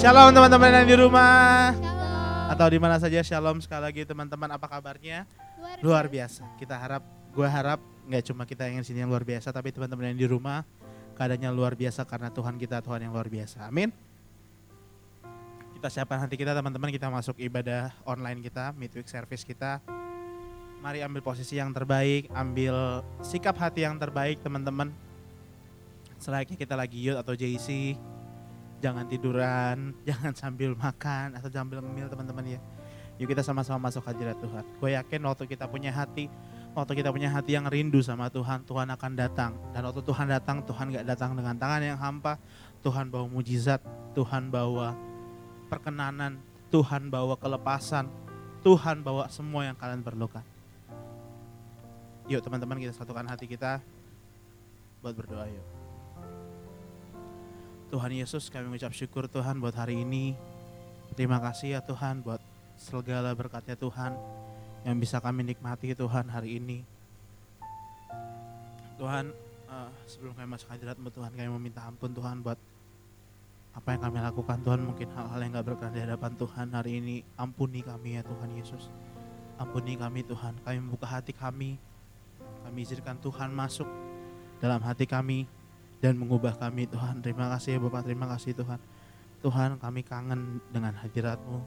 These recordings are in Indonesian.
Shalom teman-teman yang di rumah Shalom. atau di mana saja. Shalom sekali lagi teman-teman. Apa kabarnya? Luar biasa. Kita harap, gue harap nggak cuma kita yang di sini yang luar biasa, tapi teman-teman yang di rumah keadaannya luar biasa karena Tuhan kita Tuhan yang luar biasa. Amin. Kita siapkan hati kita teman-teman. Kita masuk ibadah online kita, midweek service kita. Mari ambil posisi yang terbaik, ambil sikap hati yang terbaik teman-teman. Selayaknya kita lagi youth atau JC, jangan tiduran, jangan sambil makan atau sambil ngemil teman-teman ya. Yuk kita sama-sama masuk hadirat Tuhan. Gue yakin waktu kita punya hati, waktu kita punya hati yang rindu sama Tuhan, Tuhan akan datang. Dan waktu Tuhan datang, Tuhan gak datang dengan tangan yang hampa. Tuhan bawa mujizat, Tuhan bawa perkenanan, Tuhan bawa kelepasan, Tuhan bawa semua yang kalian perlukan. Yuk teman-teman kita satukan hati kita buat berdoa yuk. Tuhan Yesus kami mengucap syukur Tuhan buat hari ini. Terima kasih ya Tuhan buat segala berkatnya Tuhan yang bisa kami nikmati Tuhan hari ini. Tuhan eh, sebelum kami masuk hadiratmu Tuhan kami meminta ampun Tuhan buat apa yang kami lakukan Tuhan mungkin hal-hal yang gak berkenan di hadapan Tuhan hari ini. Ampuni kami ya Tuhan Yesus. Ampuni kami Tuhan. Kami membuka hati kami. Kami izinkan Tuhan masuk dalam hati kami dan mengubah kami Tuhan. Terima kasih ya Bapak, terima kasih Tuhan. Tuhan kami kangen dengan hadiratmu.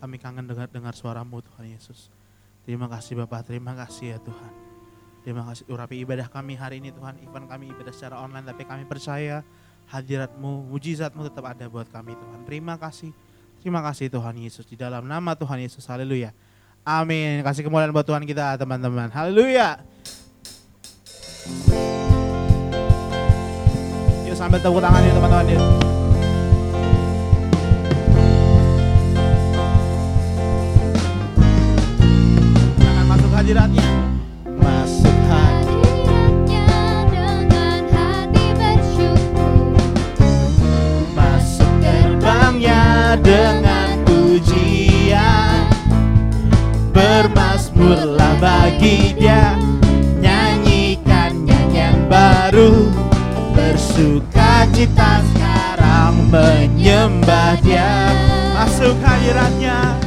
Kami kangen dengar dengar suaramu Tuhan Yesus. Terima kasih Bapak, terima kasih ya Tuhan. Terima kasih urapi ibadah kami hari ini Tuhan. Even kami ibadah secara online tapi kami percaya hadiratmu, mujizatmu tetap ada buat kami Tuhan. Terima kasih. Terima kasih Tuhan Yesus. Di dalam nama Tuhan Yesus. Haleluya. Amin. Kasih kemuliaan buat Tuhan kita teman-teman. Haleluya. Yuk sambil tepuk tangan yuk teman-teman yuk. Jangan masuk hadiratnya. Masuk hadirat. Hadiratnya dengan hati bersyukur Masuk gerbangnya dengan pujian Bermasmurlah bagi dia Cita sekarang menyembah dia. Masuk hadiratnya.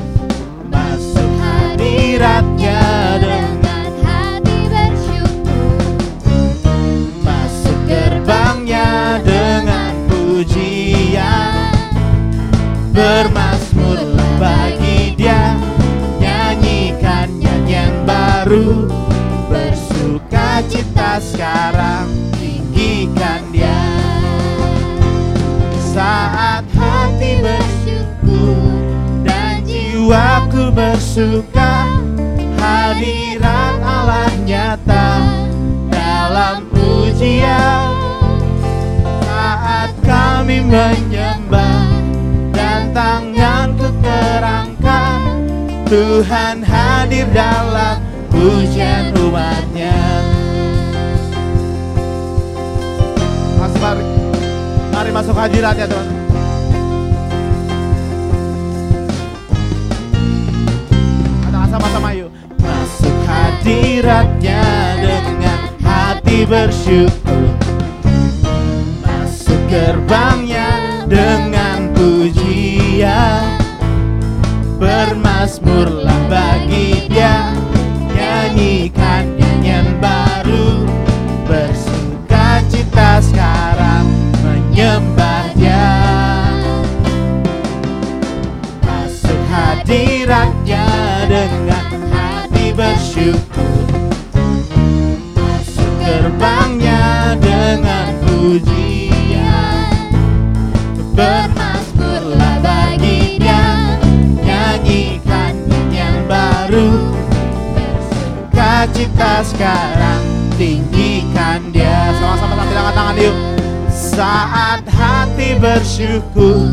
Masuk hadiratnya dengan Dengan hati bersyukur. Masuk gerbangnya dengan pujian. Bermasmurlah bagi dia. Nyanyikan nyanyian baru. Bersuka cita sekarang Jiwaku bersuka Hadirat Allah nyata dalam pujian. Saat kami menyembah dan tanganku terangkat Tuhan hadir dalam pujian umatnya. Mas mari, mari masuk hadirat ya sama-sama yuk. Masuk hadiratnya dengan hati bersyukur. Masuk gerbangnya dengan pujian. Bermasmurlah bagi dia Cita sekarang Tinggikan dia. Sama-sama angkat tangan yuk. Saat hati bersyukur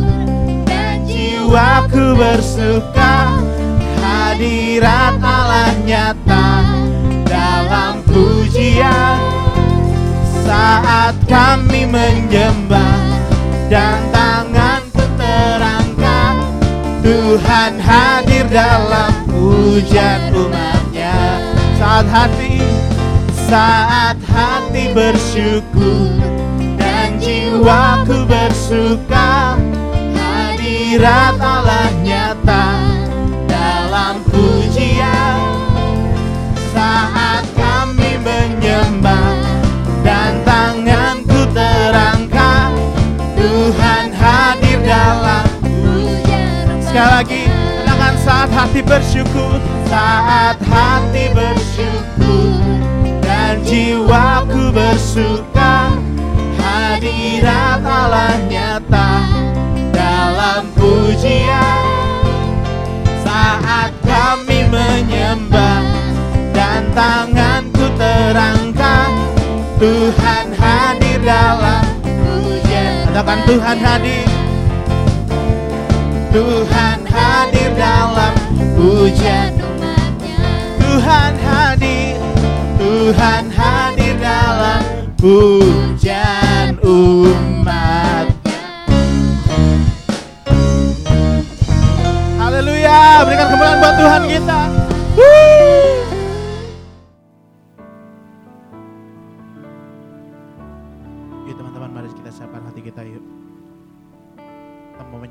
Dan jiwaku bersuka Hadirat Allah nyata Dalam pujian. Saat kami menyembah Dan tanganku terangkat Tuhan hadir dalam pujian umatnya Saat hati Saat hati bersyukur. Dan jiwaku bersuka Hadirat Allah nyata dalam pujian. Saat kami menyembah dan tanganku terangkat saat hati bersyukur saat hati bersyukur. Dan jiwaku bersuka hadirat Allah nyata dalam pujian. Saat kami menyembah dan tanganku terangkat Tuhan hadir dalam pujian. Katakan Tuhan hadir Tuhan hadir dalam pujian. Tuhan hadir Tuhan hadir dalam pujian umat. Haleluya berikan kemuliaan buat Tuhan kita. Woo.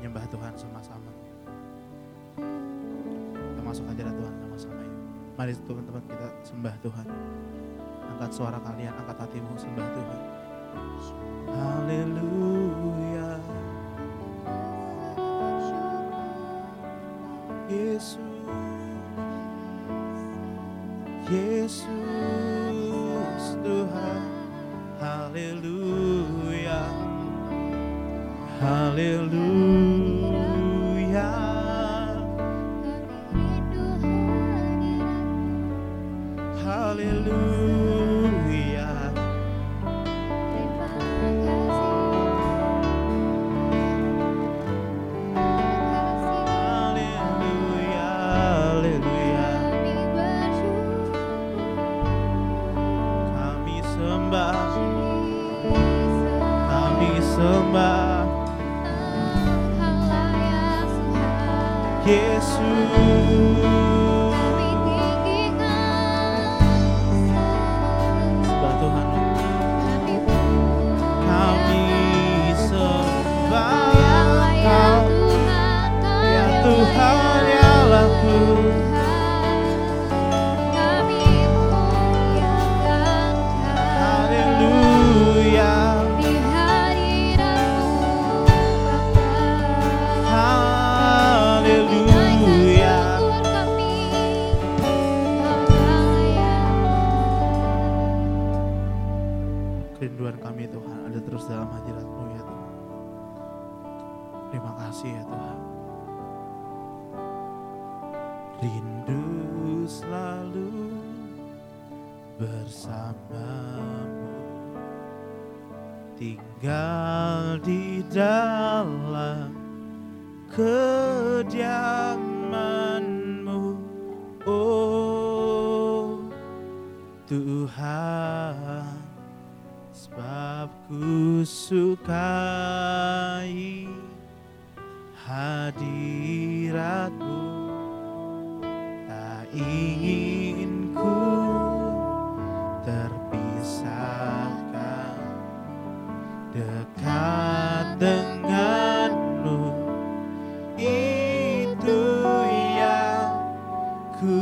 Menyembah Tuhan sama-sama. Kita masuk hadirat Tuhan sama-sama yuk Mari teman-teman kita sembah Tuhan. Angkat suara kalian, angkat hatimu sembah Tuhan. Haleluya. Yesus. Yesus Tuhan. Haleluya. Haleluya ku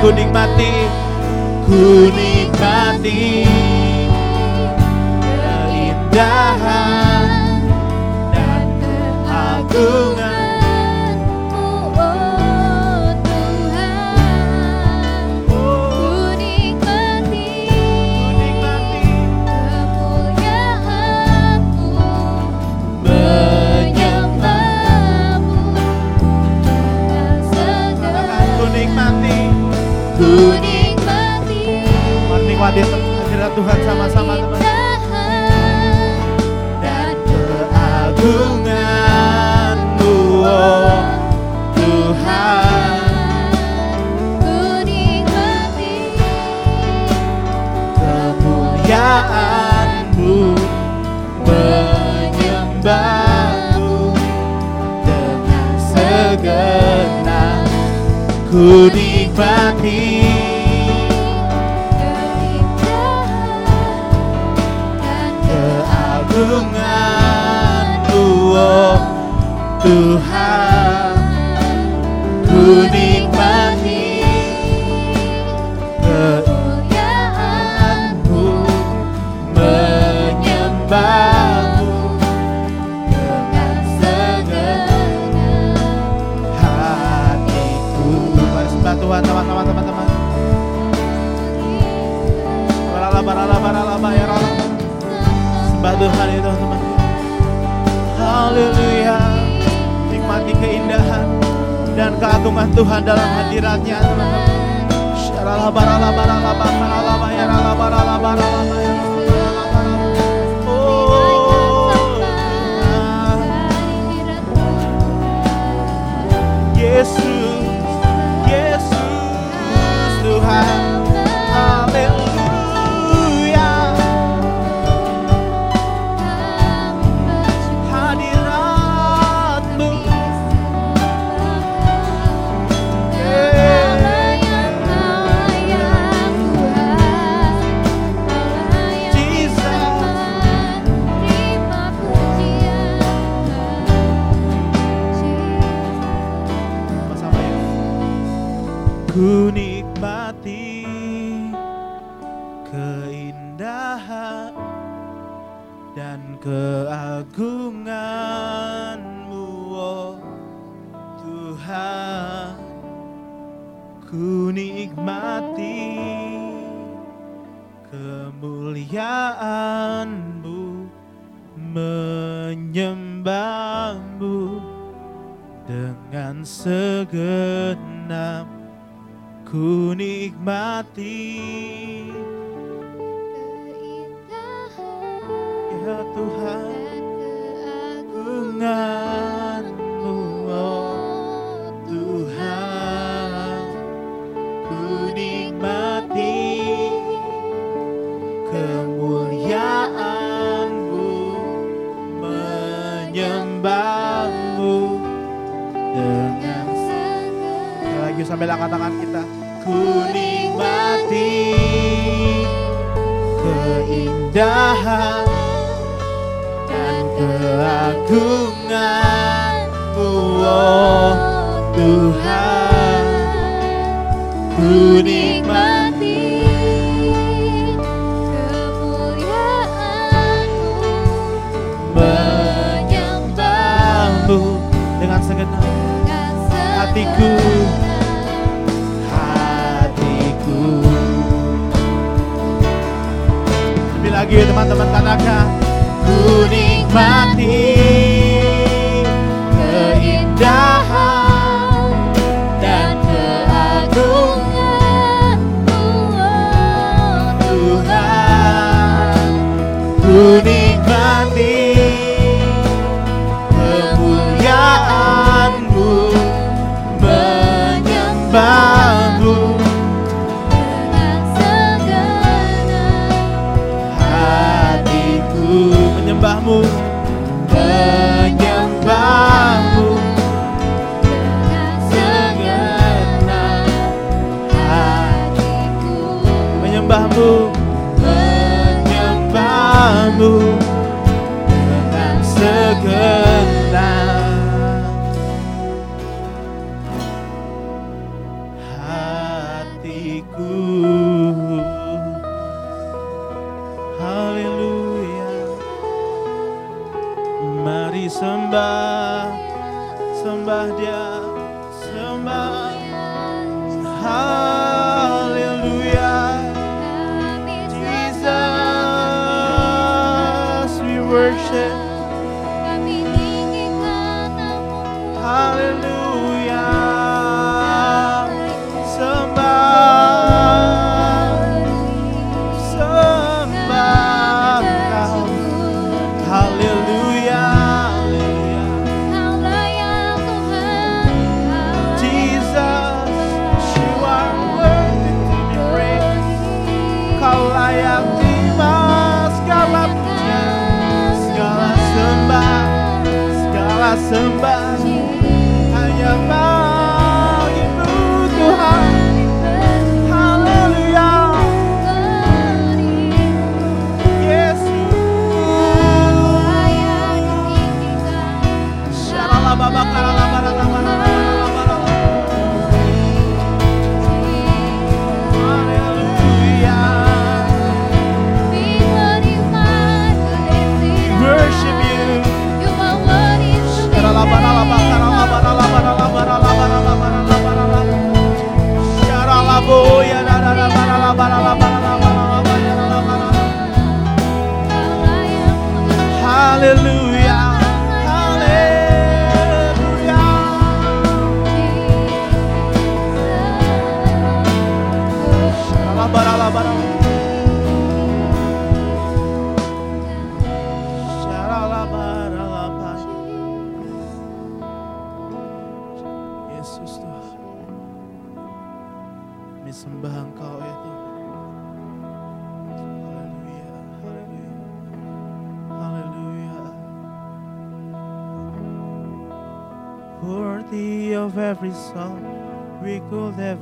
ku nikmati ku nikmati keindahan dan keagungan. Tuhan sama-sama teman. Dan keagunganmu, oh Tuhan. kemuliaanmu menyembahmu dengan segenap ku nikmati. keagungan Tuhan dalam hadiratnya oh, Yesus.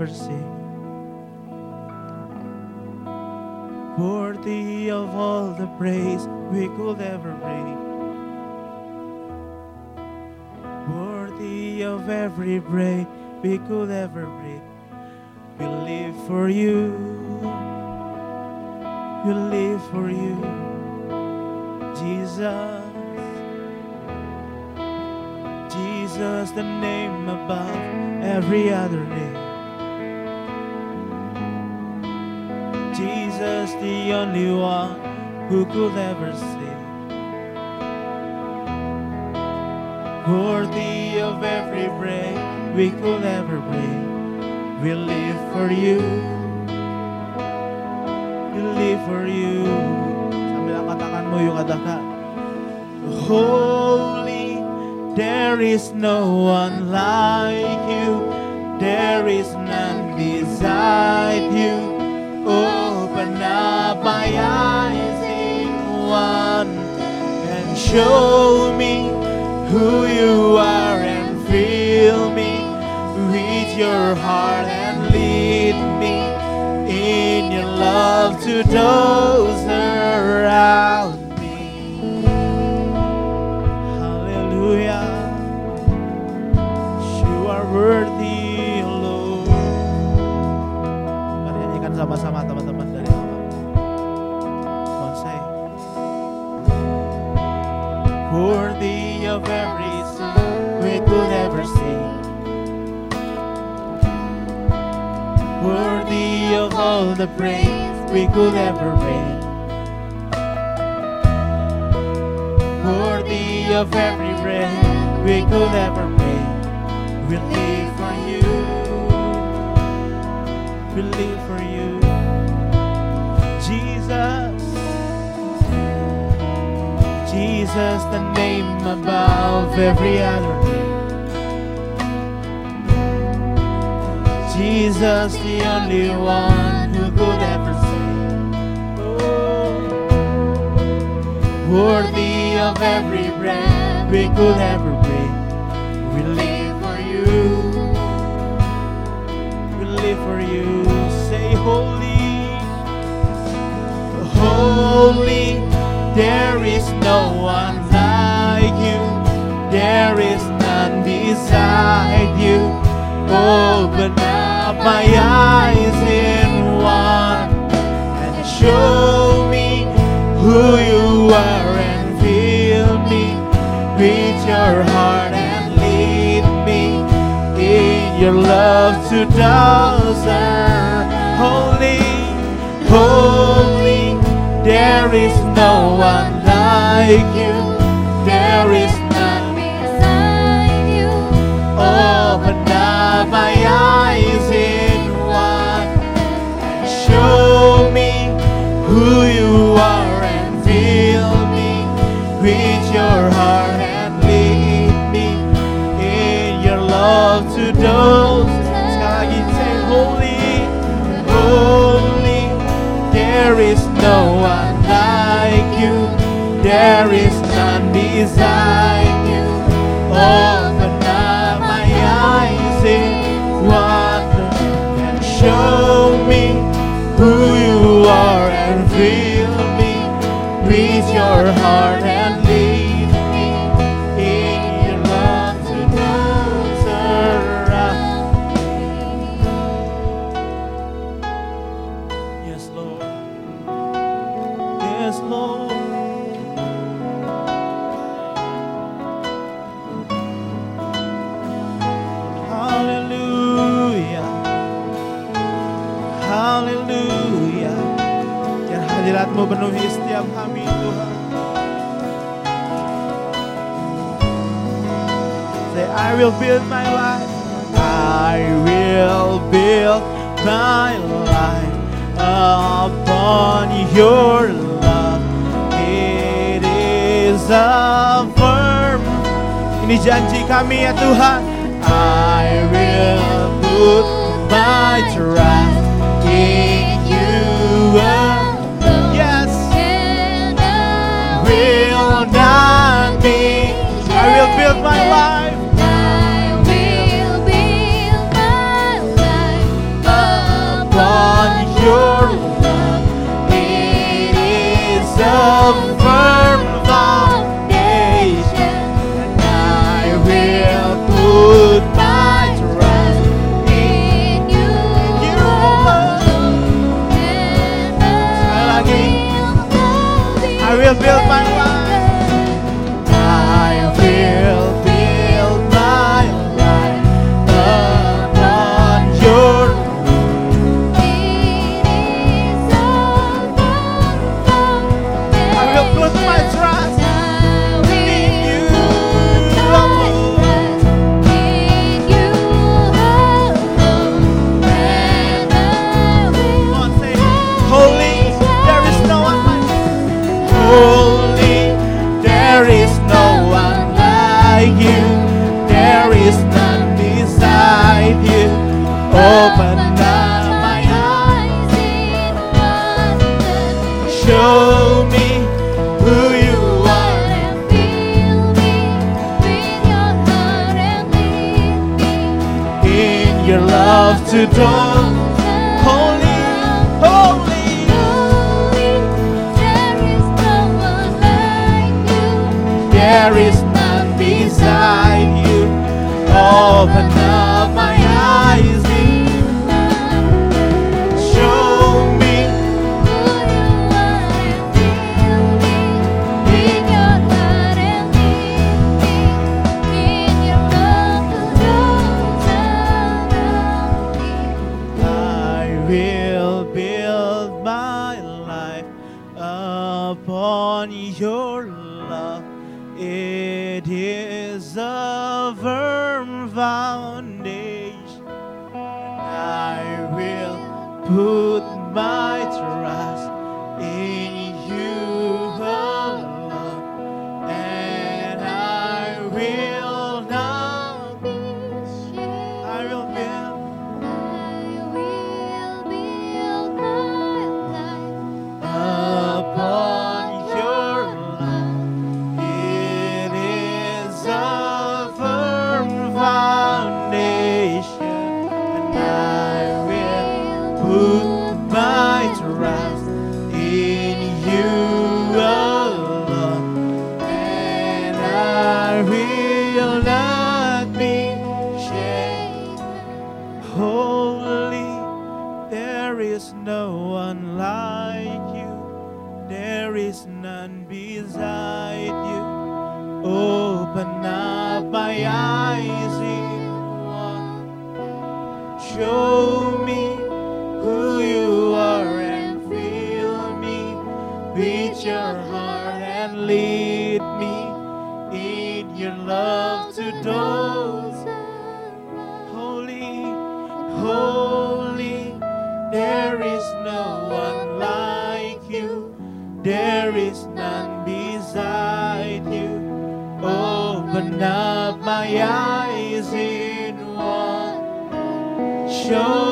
Sing. Worthy of all the praise we could ever bring. Worthy of every breath we could ever breathe. We live for you. We live for you, Jesus. Jesus, the name above every other name. Jesus, the only one who could ever save. Worthy of every breath we could ever breathe. We live for you. We live for you. Holy, there is no one like you. There is none beside you. Up my eyes in one and show me who you are and fill me with your heart and lead me in your love to those around There is none beside you. Open up my eyes in wonder and show me who you are and fill me with your heart. will build my life. I will build my life upon your love. It is a firm. Ini janji kami ya Tuhan. I will put my trust in you. Yes. Will not be. I will build my life. With your heart and lead me in your love to those holy, holy. There is no one like you. There is none beside you. Open up my eyes in one. Show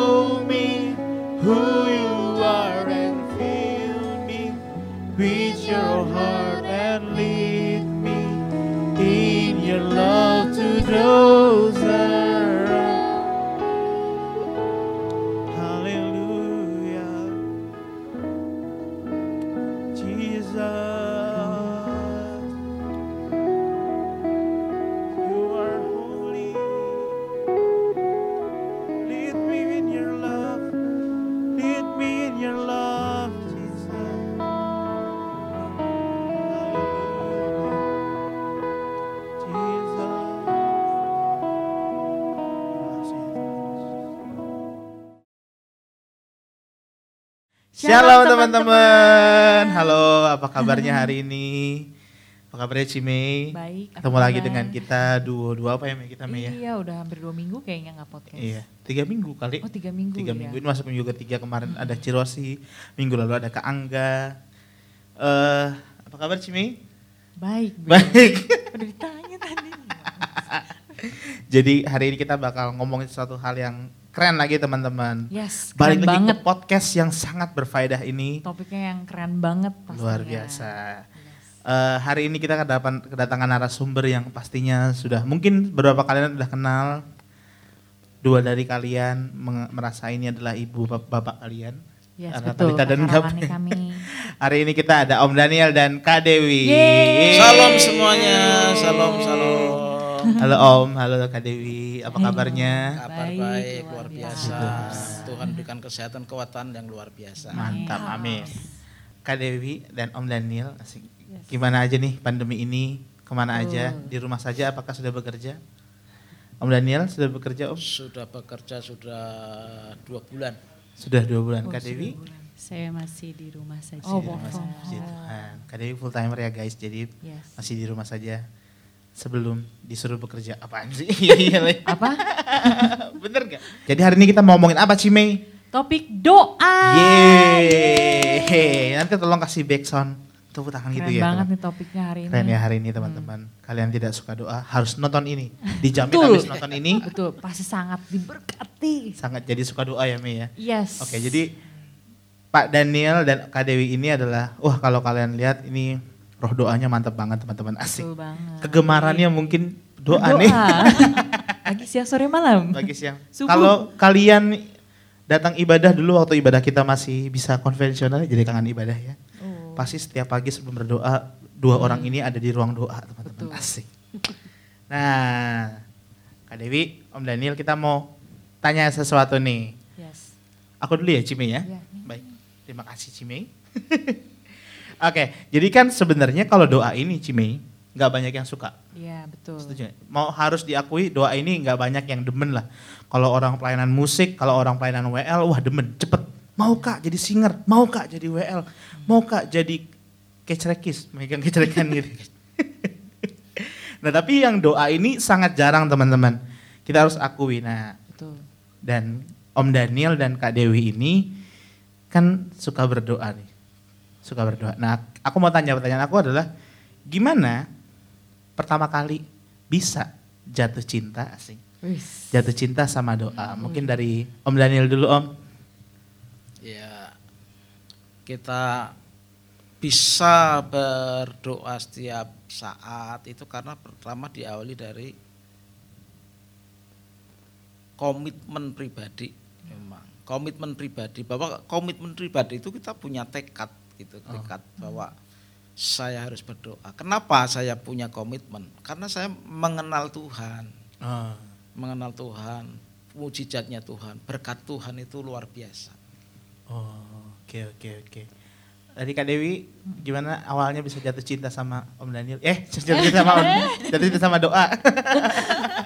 teman-teman. Halo, apa kabarnya hari ini? Apa kabarnya Cime? Baik. Ketemu lagi dengan kita duo-duo apa ya Mei? kita Mei ya? Iya, udah hampir dua minggu kayaknya nggak podcast. Iya, tiga minggu kali. Oh tiga minggu tiga ya. minggu ini masuk minggu ketiga kemarin ada Cirosi, minggu lalu ada Kak Angga. Eh, apa kabar Cime? Baik. Baik. Udah ditanya tadi. Jadi hari ini kita bakal ngomongin sesuatu hal yang keren lagi teman-teman. Yes, Balik lagi banget. ke podcast yang sangat berfaedah ini. Topiknya yang keren banget pastinya. Luar biasa. Yes. Eh, hari ini kita kedapan, kedatangan narasumber yang pastinya sudah mungkin beberapa kalian sudah kenal. Dua dari kalian merasa ini adalah ibu bap- bapak kalian. Yes, Karena betul. Dan kami. Hari ini kita ada Om Daniel dan Kak Dewi. Yeay. Salam semuanya, salam salam. Halo Om, halo Kak Dewi. Apa kabarnya? Kabar Baik, baik, luar luar biasa. Tuhan berikan kesehatan, kekuatan yang luar biasa. Mantap, amin. Kak Dewi dan Om Daniel, gimana aja nih pandemi ini? Ke mana aja? Di rumah saja? Apakah sudah bekerja? Om Daniel sudah bekerja Om? Sudah bekerja sudah dua bulan. Sudah dua bulan. Oh, Kak Dewi? Saya masih di rumah saja. Oh, Masih di rumah saja. Tuhan. Kak Dewi full timer ya guys, jadi Yes. masih di rumah saja. Sebelum disuruh bekerja apaan sih? Iya iya. Le. Apa? Bener gak? Jadi hari ini kita mau ngomongin apa Cimei? Topik doa. Yeay. Nanti tolong kasih backsound tepuk tangan Keren gitu ya. banget teman. nih topiknya hari ini. Keren ya hari ini teman-teman. Kalian tidak suka doa harus nonton ini. Dijamin Betul. habis nonton ini Betul, pasti sangat diberkati. sangat jadi suka doa ya Mei ya. Yes. Oke, jadi Pak Daniel dan Kak Dewi ini adalah wah kalau kalian lihat ini roh doanya mantap banget teman-teman asik. Banget. Kegemarannya mungkin doa, nih Pagi siang sore malam. bagi siang. Kalau kalian datang ibadah dulu waktu ibadah kita masih bisa konvensional jadi kangen ibadah ya. Oh. Pasti setiap pagi sebelum berdoa dua orang ini ada di ruang doa teman-teman asik. Nah, Kak Dewi, Om Daniel kita mau tanya sesuatu nih. Yes. Aku dulu ya Cime ya. Iya. Baik, terima kasih Cime. Oke, jadi kan sebenarnya kalau doa ini Cime nggak banyak yang suka. Iya, betul. Setuju? Mau harus diakui doa ini nggak banyak yang demen lah. Kalau orang pelayanan musik, kalau orang pelayanan WL, wah demen, cepet. Mau kak jadi singer, mau kak jadi WL, mau kak jadi kecerekis, megang kecerekan gitu. nah tapi yang doa ini sangat jarang teman-teman. Kita harus akui. Nah Betul. dan Om Daniel dan Kak Dewi ini kan suka berdoa nih. Suka berdoa. Nah, aku mau tanya pertanyaan aku adalah gimana pertama kali bisa jatuh cinta asing? Wis. Jatuh cinta sama doa. Mungkin dari Om Daniel dulu Om. Ya, kita bisa berdoa setiap saat itu karena pertama diawali dari komitmen pribadi memang komitmen pribadi bahwa komitmen pribadi itu kita punya tekad gitu tekad bahwa saya harus berdoa kenapa saya punya komitmen karena saya mengenal Tuhan mengenal Tuhan mujizatnya Tuhan berkat Tuhan itu luar biasa Oh, oke oke oke. Tadi Kak Dewi, gimana awalnya bisa jatuh cinta sama Om Daniel? Eh, jatuh cinta sama Om, jatuh cinta sama doa.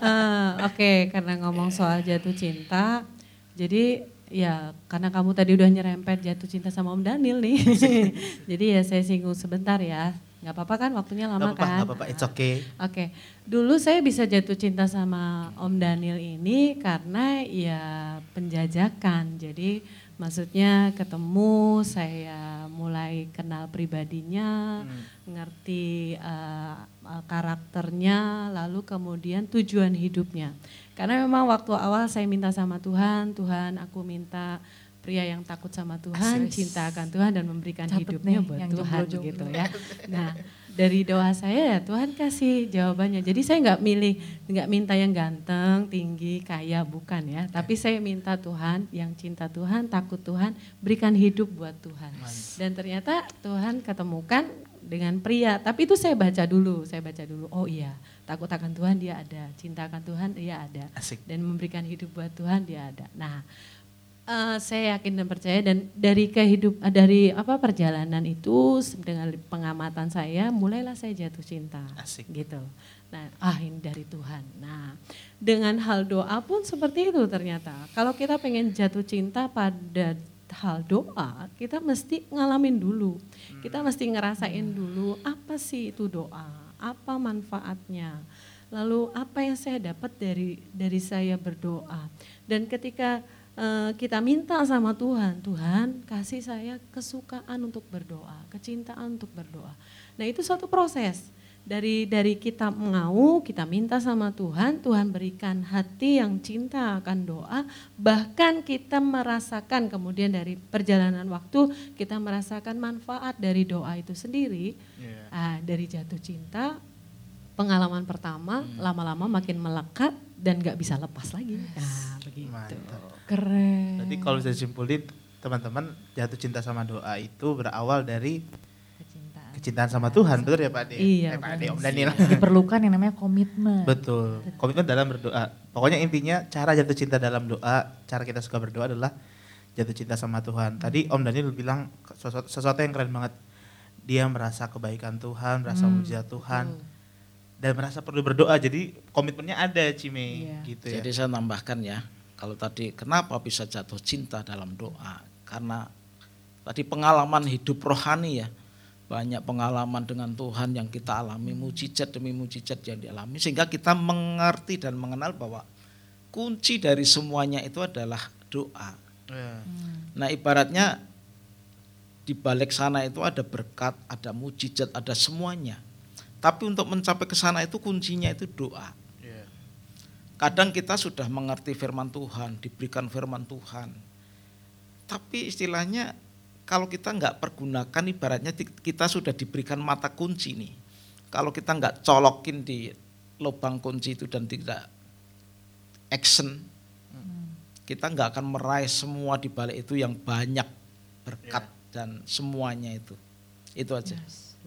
Ah, Oke, karena ngomong soal jatuh cinta, jadi ya karena kamu tadi udah nyerempet jatuh cinta sama Om Daniel nih, jadi ya saya singgung sebentar ya. Nggak apa-apa kan waktunya lama Gak apa-apa, kan? gak apa-apa, it's okay. Oke, dulu saya bisa jatuh cinta sama Om Daniel ini karena ya penjajakan. Jadi maksudnya ketemu, saya mulai kenal pribadinya, ngerti eh, eh, karakternya, lalu kemudian tujuan hidupnya. Karena memang waktu awal saya minta sama Tuhan, Tuhan aku minta pria yang takut sama Tuhan, cinta akan Tuhan dan memberikan Catet hidupnya nih, buat yang Tuhan jomblo-jomblo. gitu ya. Nah dari doa saya ya Tuhan kasih jawabannya. Jadi saya nggak milih, nggak minta yang ganteng, tinggi, kaya, bukan ya. Tapi saya minta Tuhan yang cinta Tuhan, takut Tuhan, berikan hidup buat Tuhan. Dan ternyata Tuhan ketemukan dengan pria. Tapi itu saya baca dulu, saya baca dulu. Oh iya, takut akan Tuhan dia ada, cinta akan Tuhan dia ada, Asik. dan memberikan hidup buat Tuhan dia ada. Nah, Eh, saya yakin dan percaya dan dari kehidup eh, dari apa perjalanan itu dengan pengamatan saya mulailah saya jatuh cinta Asik. gitu. Nah, ah ini dari Tuhan. Nah, dengan hal doa pun seperti itu ternyata. Kalau kita pengen jatuh cinta pada hal doa, kita mesti ngalamin dulu. Kita mesti ngerasain dulu apa sih itu doa, apa manfaatnya. Lalu apa yang saya dapat dari dari saya berdoa. Dan ketika eh, kita minta sama Tuhan, Tuhan kasih saya kesukaan untuk berdoa, kecintaan untuk berdoa. Nah itu suatu proses dari dari kita mau kita minta sama Tuhan, Tuhan berikan hati yang cinta akan doa, bahkan kita merasakan kemudian dari perjalanan waktu kita merasakan manfaat dari doa itu sendiri, Iya. Ah, dari jatuh cinta pengalaman pertama Hmm. lama-lama makin melekat dan nggak bisa lepas lagi. Nah begitu. Mantap. Keren. Jadi kalau saya simpulin, teman-teman jatuh cinta sama doa itu berawal dari Kecintaan. sama Tuhan, betul ya Pak Ade? Iya, Eh, Pak Ade, Om Daniel. Diperlukan yang namanya komitmen. Betul. Komitmen dalam berdoa. Pokoknya intinya cara jatuh cinta dalam doa, cara kita suka berdoa adalah jatuh cinta sama Tuhan. Tadi Om Daniel bilang sesuatu, sesuatu yang keren banget. Dia merasa kebaikan Tuhan, merasa Hmm, mujizat Tuhan, dan merasa perlu berdoa. Jadi komitmennya ada, Cime, Iya. gitu ya. Jadi saya tambahkan ya, kalau tadi kenapa bisa jatuh cinta dalam doa? Karena tadi pengalaman hidup rohani ya, banyak pengalaman dengan Tuhan yang kita alami, mujizat demi mujizat yang dialami, sehingga kita mengerti dan mengenal bahwa kunci dari semuanya itu adalah doa. Ya. Nah ibaratnya di balik sana itu ada berkat, ada mujizat, ada semuanya. Tapi untuk mencapai ke sana itu kuncinya itu doa. Ya. Kadang kita sudah mengerti firman Tuhan, diberikan firman Tuhan. Tapi istilahnya kalau kita nggak pergunakan ibaratnya kita sudah diberikan mata kunci nih. Kalau kita nggak colokin di lubang kunci itu dan tidak action, kita nggak akan meraih semua di balik itu yang banyak berkat dan semuanya itu. Itu aja.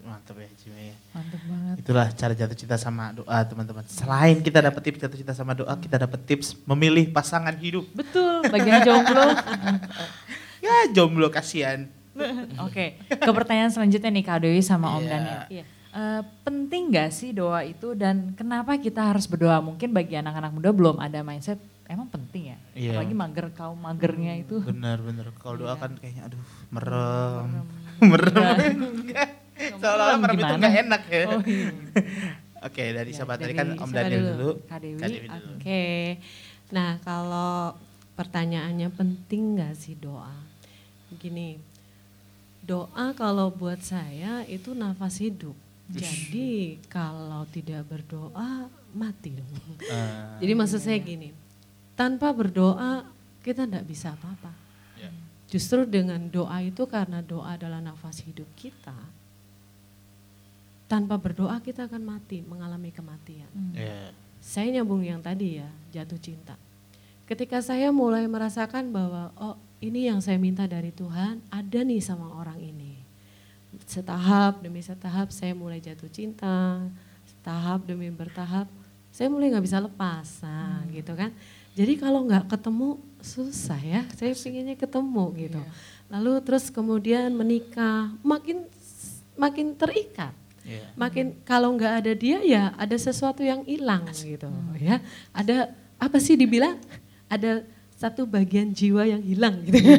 Mantap ya, Cime. ya. Mantap banget. Itulah cara jatuh cinta sama doa, teman-teman. Selain kita dapat tips jatuh cinta sama doa, kita dapat tips memilih pasangan hidup. Betul, bagian jomblo. Ya, jomblo kasihan. Oke, ke pertanyaan selanjutnya nih Kak Dewi sama Om Iya. Daniel. Iya. Eh, penting gak sih doa itu dan kenapa kita harus berdoa? Mungkin bagi anak-anak muda belum ada mindset, emang penting ya? Iya. Apalagi mager, kaum magernya itu. Bener, bener. Kalau doa Iya. kan kayaknya aduh, merem. Merem. Enggak. Seolah-olah merem itu enggak enak ya. Oh, iya. Oke, dari Ya, sahabat tadi kan Om siapa Daniel dulu. Kak Dewi. Kak Dewi dulu. Oke. Nah, kalau pertanyaannya penting nggak sih doa? Gini, doa kalau buat saya itu nafas hidup. Jadi kalau tidak berdoa mati dong. Eh, Jadi maksud saya gini, tanpa berdoa kita tidak bisa apa-apa. Ya. Justru dengan doa itu karena doa adalah nafas hidup kita. Tanpa berdoa kita akan mati, mengalami kematian. ya. Saya nyambung yang tadi ya, jatuh cinta. Ketika saya mulai merasakan bahwa oh ini yang saya minta dari Tuhan, ada nih sama orang ini. Setahap demi setahap saya mulai jatuh cinta, setahap demi bertahap saya mulai nggak bisa lepas, nah gitu kan. Jadi kalau nggak ketemu susah ya. Saya pinginnya ketemu gitu. Lalu terus kemudian menikah, makin makin terikat. Iya. Makin kalau nggak ada dia ya ada sesuatu yang hilang gitu ya. Ada apa sih dibilang? Ada satu bagian jiwa yang hilang gitu.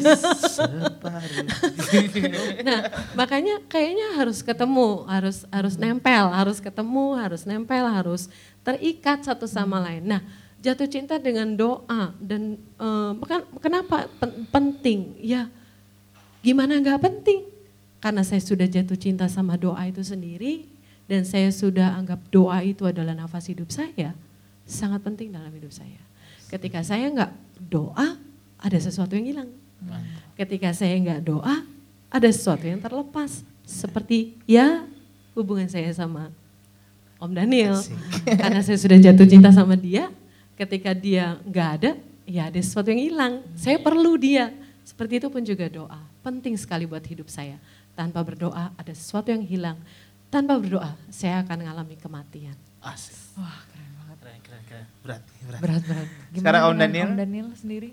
Nah, makanya kayaknya harus ketemu, harus harus nempel, harus ketemu, harus nempel, harus terikat satu sama lain. Nah, jatuh cinta dengan doa dan bukan- kenapa pen- penting? Ya, gimana nggak penting? Karena saya sudah jatuh cinta sama doa itu sendiri dan saya sudah anggap doa itu adalah nafas hidup saya, sangat penting dalam hidup saya. Ketika saya nggak doa, ada sesuatu yang hilang. Ketika saya nggak doa, ada sesuatu yang terlepas. Seperti ya hubungan saya sama Om Daniel. Karena saya sudah jatuh cinta sama dia, ketika dia nggak ada, ya ada sesuatu yang hilang. Saya perlu dia. Seperti itu pun juga doa. Penting sekali buat hidup saya. Tanpa berdoa ada sesuatu yang hilang. Tanpa berdoa saya akan mengalami kematian. Asik. Wah keren, keren. Berat, berat. Berat-berat. Sekarang Om Daniel? Om Daniel sendiri?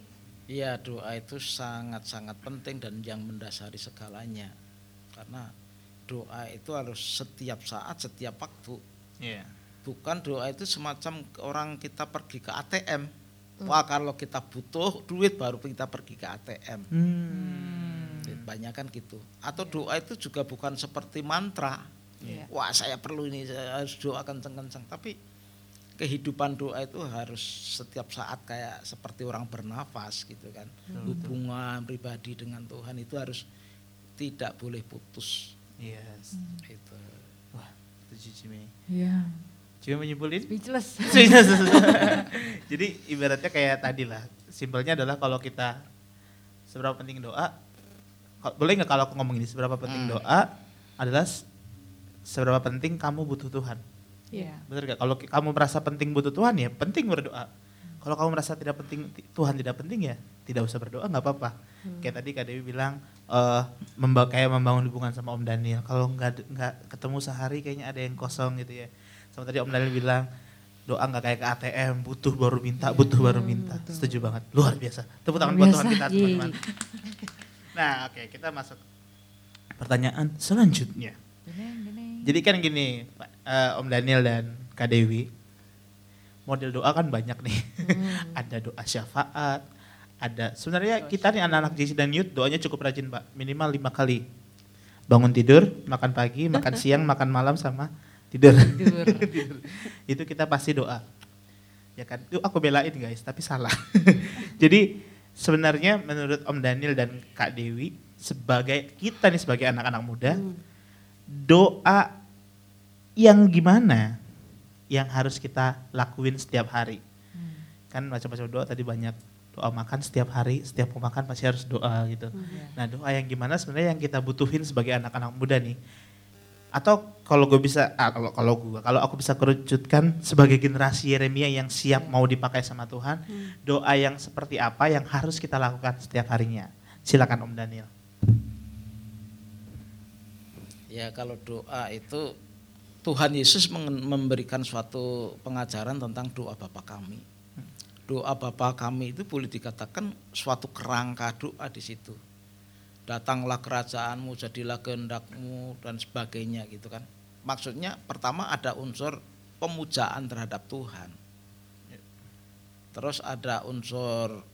Iya doa itu sangat-sangat penting dan yang mendasari segalanya. Karena doa itu harus setiap saat, setiap waktu. Iya. Bukan doa itu semacam orang kita pergi ke ATM. Wah kalau kita butuh duit baru kita pergi ke ATM. Hmm. Banyak kan gitu. Atau doa itu juga bukan seperti mantra. Iya. Wah saya perlu ini, saya harus doa kenceng-kenceng. Tapi kehidupan doa itu harus setiap saat kayak seperti orang bernafas gitu kan. Hubungan pribadi dengan Tuhan itu harus tidak boleh putus. Yes. Itu. Wah, setuju Cime. Iya. Cime menyimpulin? Speechless. Jadi ibaratnya kayak tadi lah. Simpelnya adalah kalau kita seberapa penting doa, boleh nggak kalau aku ngomong ini seberapa penting Hmm. doa adalah seberapa penting kamu butuh Tuhan. Iya. Benar gak? Kalau kamu merasa penting butuh Tuhan ya penting berdoa. Kalau kamu merasa tidak penting ti- Tuhan tidak penting ya tidak usah berdoa nggak apa-apa. Kayak tadi Kak Dewi bilang eh memba kayak membangun hubungan sama Om Daniel. Kalau nggak nggak ketemu sehari kayaknya ada yang kosong gitu ya. Sama tadi Om Daniel bilang doa nggak kayak ke ATM butuh baru minta butuh baru minta. Setuju banget luar biasa. Tepuk tangan buat Tuhan kita teman-teman. Nah oke kita masuk pertanyaan selanjutnya. Jadi kan gini, Pak, eh, Om Daniel dan Kak Dewi, model doa kan banyak nih. ada doa syafaat, ada sebenarnya kita nih anak-anak JC dan Youth doanya cukup rajin Pak, minimal lima kali. Bangun tidur, makan pagi, makan siang, makan malam sama tidur. Tidur. Tidur. Itu kita pasti doa. Ya kan, itu aku belain guys, tapi salah. Jadi sebenarnya menurut Om Daniel dan Kak Dewi, sebagai kita nih sebagai anak-anak muda, doa yang gimana yang harus kita lakuin setiap hari? Kan macam-macam doa tadi banyak doa makan setiap hari, setiap mau makan pasti harus doa gitu. Nah doa yang gimana sebenarnya yang kita butuhin sebagai anak-anak muda nih? Atau kalau gue bisa, ah, kalau kalau gue, kalau aku bisa kerucutkan sebagai generasi Yeremia yang siap mau dipakai sama Tuhan, doa yang seperti apa yang harus kita lakukan setiap harinya? Silakan Om Daniel. Ya kalau doa itu Tuhan Yesus memberikan suatu pengajaran tentang doa Bapa kami. Doa Bapa kami itu boleh dikatakan suatu kerangka doa di situ. Datanglah kerajaanmu, jadilah kehendakmu dan sebagainya gitu kan. Maksudnya pertama ada unsur pemujaan terhadap Tuhan. Terus ada unsur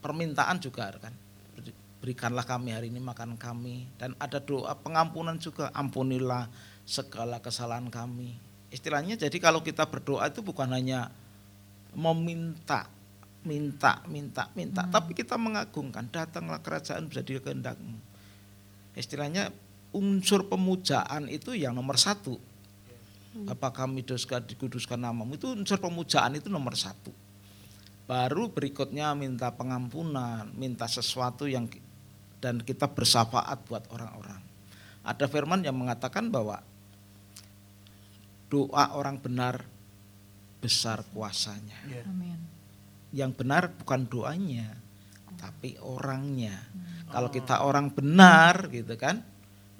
permintaan juga kan. Beri- Berikanlah kami hari ini makan kami dan ada doa pengampunan juga ampunilah segala kesalahan kami. Istilahnya jadi kalau kita berdoa itu bukan hanya meminta minta minta minta tapi kita mengagungkan datanglah kerajaan bisa di kehendakmu. Istilahnya unsur pemujaan itu yang nomor satu. Apa kami doskan dikuduskan namamu itu unsur pemujaan itu nomor satu. Baru berikutnya minta pengampunan, minta sesuatu yang dan kita bersafaat buat orang-orang. Ada firman yang mengatakan bahwa doa orang benar besar kuasanya. Amin. Yang benar bukan doanya, tapi orangnya. Kalau kita orang benar gitu kan,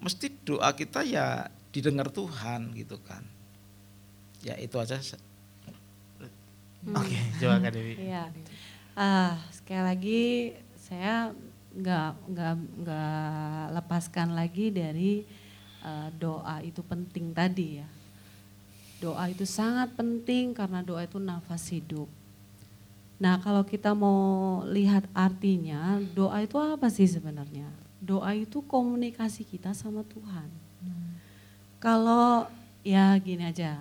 mesti doa kita ya didengar Tuhan gitu kan. Ya itu aja. Oke, coba Kak Dewi. Iya. Ah, sekali lagi saya nggak nggak nggak lepaskan lagi dari uh, doa itu penting tadi ya. Doa itu sangat penting karena doa itu nafas hidup. Nah kalau kita mau lihat artinya, doa itu apa sih sebenarnya? Doa itu komunikasi kita sama Tuhan. Kalau ya gini aja,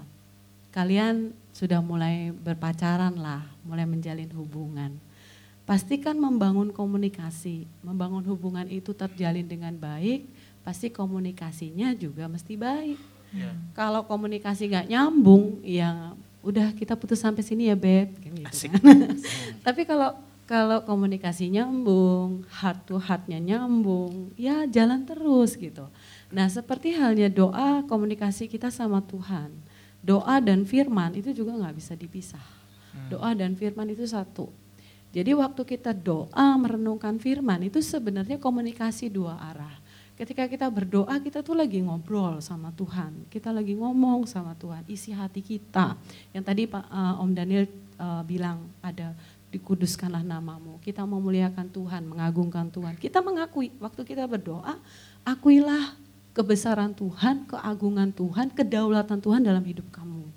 kalian sudah mulai berpacaran lah, mulai menjalin hubungan. Pastikan membangun komunikasi, membangun hubungan itu terjalin dengan baik, pasti komunikasinya juga mesti baik. Yeah. Kalau komunikasi nggak nyambung, ya udah kita putus sampai sini ya beb gitu Asik. Kan. tapi kalau kalau komunikasi nyambung heart to heartnya nyambung ya jalan terus gitu nah seperti halnya doa komunikasi kita sama Tuhan doa dan firman itu juga nggak bisa dipisah hmm. doa dan firman itu satu jadi waktu kita doa merenungkan firman itu sebenarnya komunikasi dua arah Ketika kita berdoa, kita tuh lagi ngobrol sama Tuhan. Kita lagi ngomong sama Tuhan, isi hati kita. Yang tadi Pak uh, Om Daniel uh, bilang ada dikuduskanlah namamu. Kita memuliakan Tuhan, mengagungkan Tuhan. Kita mengakui waktu kita berdoa, akuilah kebesaran Tuhan, keagungan Tuhan, kedaulatan Tuhan dalam hidup kamu.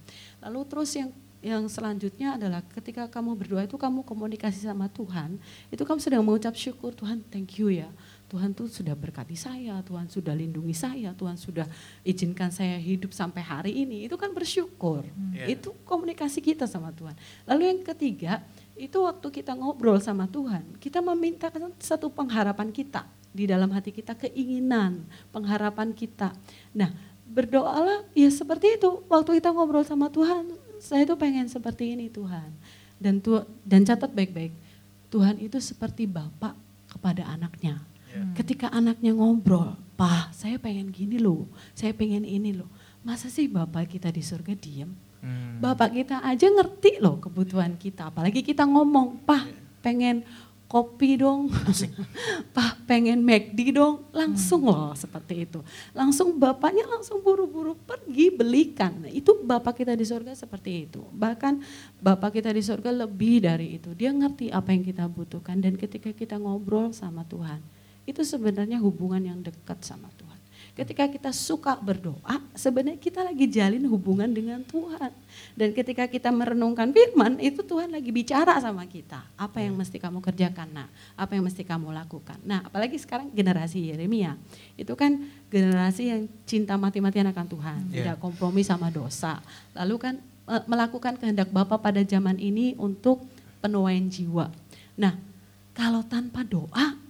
Lalu terus yang yang selanjutnya adalah ketika kamu berdoa itu kamu komunikasi sama Tuhan, itu kamu sedang mengucap syukur Tuhan, thank you ya Tuhan tuh sudah berkati saya, Tuhan sudah lindungi saya, Tuhan sudah izinkan saya hidup sampai hari ini. Itu kan bersyukur. Hmm. Yeah. Itu komunikasi kita sama Tuhan. Lalu yang ketiga, itu waktu kita ngobrol sama Tuhan, kita meminta satu pengharapan kita di dalam hati kita, keinginan, pengharapan kita. Nah, berdoalah ya seperti itu. Waktu kita ngobrol sama Tuhan, saya itu pengen seperti ini Tuhan. Dan tu, dan catat baik-baik, Tuhan itu seperti bapak kepada anaknya Hmm. Ketika anaknya ngobrol, Pak, saya pengen gini loh, saya pengen ini loh. Masa sih Bapak kita di surga diem? Hmm. Bapak kita aja ngerti loh kebutuhan kita. Apalagi kita ngomong, Pak pengen kopi dong, Pak pengen McD dong, langsung hmm. loh seperti itu. Langsung bapaknya langsung buru-buru pergi belikan. Nah, itu bapak kita di surga seperti itu. Bahkan bapak kita di surga lebih dari itu. Dia ngerti apa yang kita butuhkan dan ketika kita ngobrol sama Tuhan, itu sebenarnya hubungan yang dekat sama Tuhan. Ketika kita suka berdoa, sebenarnya kita lagi jalin hubungan dengan Tuhan. Dan ketika kita merenungkan firman, itu Tuhan lagi bicara sama kita. Apa yang mesti kamu kerjakan, nah, apa yang mesti kamu lakukan. Nah, apalagi sekarang generasi Yeremia, itu kan generasi yang cinta mati-matian akan Tuhan, yeah. tidak kompromi sama dosa. Lalu kan eh, melakukan kehendak Bapa pada zaman ini untuk penuaian jiwa. Nah, kalau tanpa doa,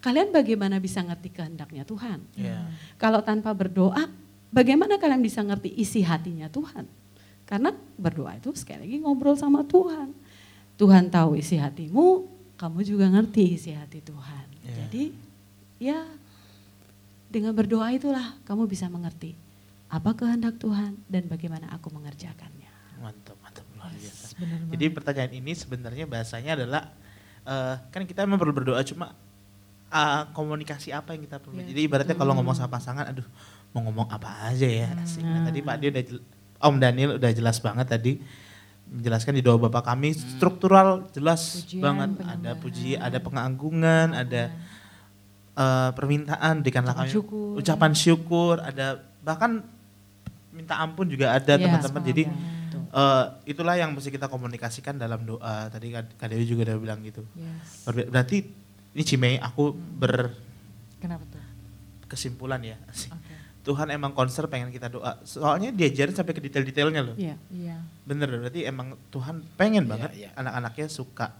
kalian bagaimana bisa ngerti kehendaknya Tuhan? Yeah. Kalau tanpa berdoa, bagaimana kalian bisa ngerti isi hatinya Tuhan? Karena berdoa itu sekali lagi ngobrol sama Tuhan. Tuhan tahu isi hatimu, kamu juga ngerti isi hati Tuhan. Yeah. Jadi ya dengan berdoa itulah kamu bisa mengerti apa kehendak Tuhan dan bagaimana aku mengerjakannya. Mantap, mantap luar biasa. Jadi pertanyaan ini sebenarnya bahasanya adalah uh, kan kita memang perlu berdoa cuma uh, komunikasi apa yang kita perlu. Yeah. Jadi ibaratnya kalau ngomong sama pasangan, aduh mau ngomong apa aja ya. Asik. Nah, tadi Pak Dio udah Om Daniel udah jelas banget tadi menjelaskan di doa Bapak kami hmm. struktural jelas Pujian, banget ada puji, ada pengagungan, ada uh, permintaan berikanlah kami syukur. ucapan syukur, ada bahkan minta ampun juga ada iya, teman-teman. Yeah, Jadi uh, itulah yang mesti kita komunikasikan dalam doa. Tadi Kak Dewi juga udah bilang gitu. Yes. Berarti ini Cimei aku ber Kenapa tuh? Kesimpulan ya. Okay. Tuhan emang konser pengen kita doa. Soalnya diajarin sampai ke detail-detailnya loh. Iya. Yeah. Bener berarti emang Tuhan pengen yeah, banget yeah. anak-anaknya suka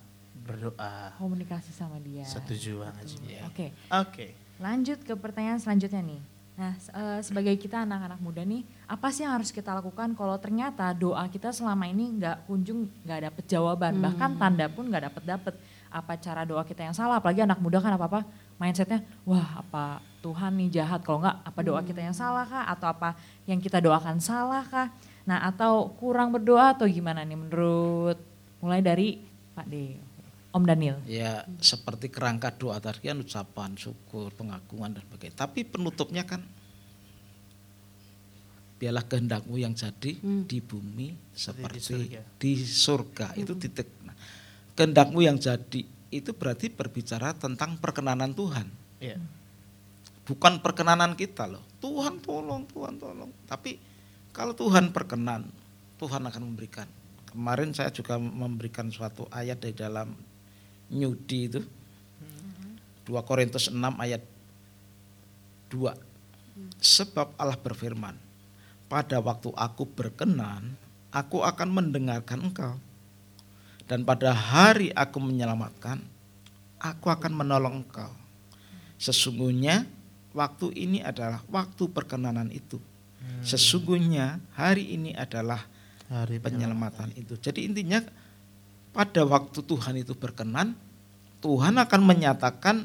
berdoa. Komunikasi sama dia. Setuju banget. Oke. Oke. Okay. Okay. Lanjut ke pertanyaan selanjutnya nih. Nah, eh, sebagai kita anak-anak muda nih, apa sih yang harus kita lakukan kalau ternyata doa kita selama ini nggak kunjung nggak dapet jawaban, hmm. bahkan tanda pun nggak dapet dapet apa cara doa kita yang salah apalagi anak muda kan apa-apa mindsetnya wah apa Tuhan nih jahat kalau enggak apa doa kita yang salah kah atau apa yang kita doakan salah kah nah atau kurang berdoa atau gimana nih menurut mulai dari Pak D Om Daniel ya seperti kerangka doa tadi kan ucapan syukur pengagungan dan sebagainya tapi penutupnya kan biarlah kehendakmu yang jadi hmm. di bumi seperti di surga, di surga. Hmm. itu titik kehendakmu yang jadi itu berarti berbicara tentang perkenanan Tuhan. Iya. Bukan perkenanan kita loh. Tuhan tolong, Tuhan tolong. Tapi kalau Tuhan perkenan, Tuhan akan memberikan. Kemarin saya juga memberikan suatu ayat dari dalam Nyudi itu. 2 Korintus 6 ayat 2. Sebab Allah berfirman, pada waktu aku berkenan, aku akan mendengarkan engkau. Dan pada hari aku menyelamatkan, aku akan menolong engkau. Sesungguhnya waktu ini adalah waktu perkenanan itu. Sesungguhnya hari ini adalah Hari penyelamatan itu. Jadi intinya pada waktu Tuhan itu berkenan, Tuhan akan menyatakan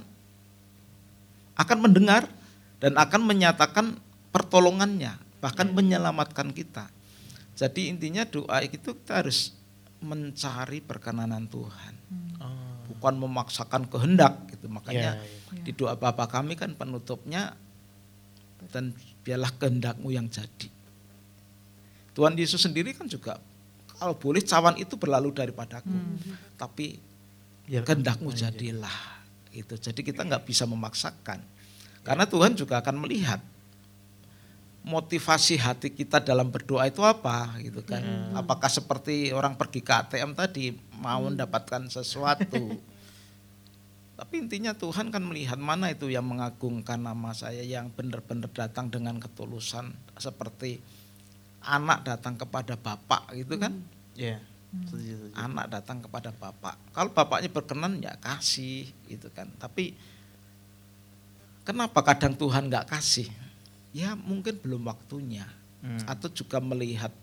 akan mendengar dan akan menyatakan pertolongannya, bahkan menyelamatkan kita. Jadi intinya doa itu kita harus mencari perkenanan Tuhan, Oh. bukan memaksakan kehendak gitu. Makanya Iya, iya. di doa Bapa kami kan penutupnya dan biarlah kehendakmu yang jadi. Tuhan Yesus sendiri kan juga kalau boleh cawan itu berlalu daripadaku, tapi Biar kehendakmu jadilah itu. Jadi kita nggak bisa memaksakan, karena Tuhan juga akan melihat motivasi hati kita dalam berdoa itu apa gitu kan. Apakah seperti orang pergi ke ATM tadi mau mendapatkan sesuatu. Tapi intinya Tuhan kan melihat mana itu yang mengagungkan nama saya yang benar-benar datang dengan ketulusan seperti anak datang kepada bapak gitu kan. Iya. Setuju, setuju. Anak datang kepada bapak. Kalau bapaknya berkenan ya kasih gitu kan. Tapi kenapa kadang Tuhan nggak kasih? Ya mungkin belum waktunya. Hmm. Atau juga melihat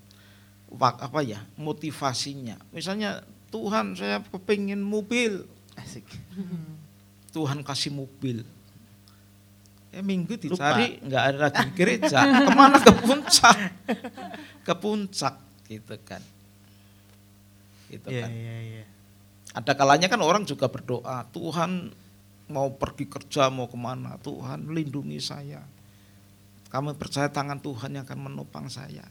apa ya motivasinya. Misalnya Tuhan saya kepingin mobil, Asik. Tuhan kasih mobil. Ya minggu dicari nggak ada lagi di gereja. Ke mana ke puncak? Ke puncak gitu kan. Gitu Iya, kan. iya, iya. Ada kalanya kan orang juga berdoa, Tuhan mau pergi kerja mau ke mana, Tuhan lindungi saya. Kami percaya tangan Tuhan yang akan menopang saya.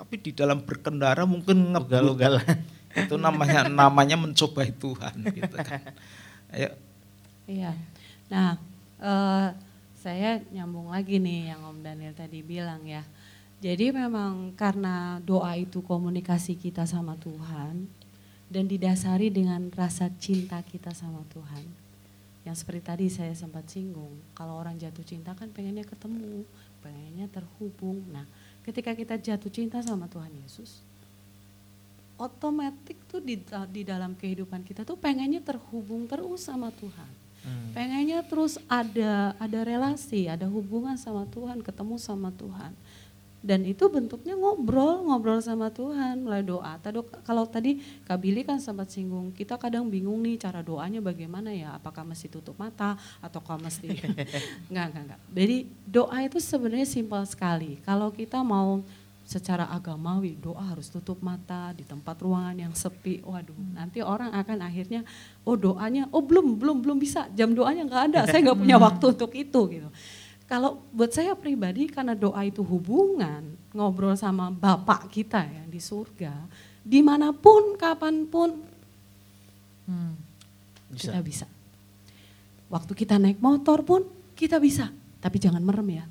Tapi di dalam berkendara mungkin ngebut. Ugal-ugalan. Itu namanya namanya mencobai Tuhan gitu kan. Ayo Iya. Nah, eh, saya nyambung lagi nih yang Om Daniel tadi bilang ya. Jadi memang karena doa itu komunikasi kita sama Tuhan dan didasari dengan rasa cinta kita sama Tuhan. Yang seperti tadi saya sempat singgung, kalau orang jatuh cinta kan pengennya ketemu, pengennya terhubung. Nah, ketika kita jatuh cinta sama Tuhan Yesus, otomatis tuh di, di dalam kehidupan kita tuh pengennya terhubung terus sama Tuhan. Hmm. Pengennya terus ada ada relasi, ada hubungan sama Tuhan, ketemu sama Tuhan. Dan itu bentuknya ngobrol, ngobrol sama Tuhan melalui doa. Tadi, kalau tadi Kak Billy kan sempat singgung, kita kadang bingung nih cara doanya bagaimana ya, apakah mesti tutup mata atau kok mesti enggak, enggak, enggak. Jadi doa itu sebenarnya simpel sekali. Kalau kita mau secara agamawi doa harus tutup mata di tempat ruangan yang sepi. Waduh, nanti orang akan akhirnya oh doanya oh belum belum belum bisa jam doanya nggak ada. Saya nggak punya waktu untuk itu gitu. Kalau buat saya pribadi karena doa itu hubungan ngobrol sama Bapak kita yang di surga, di mana pun kapan pun Hmm. Bisa. kita bisa. Waktu kita naik motor pun kita bisa, tapi jangan merem ya.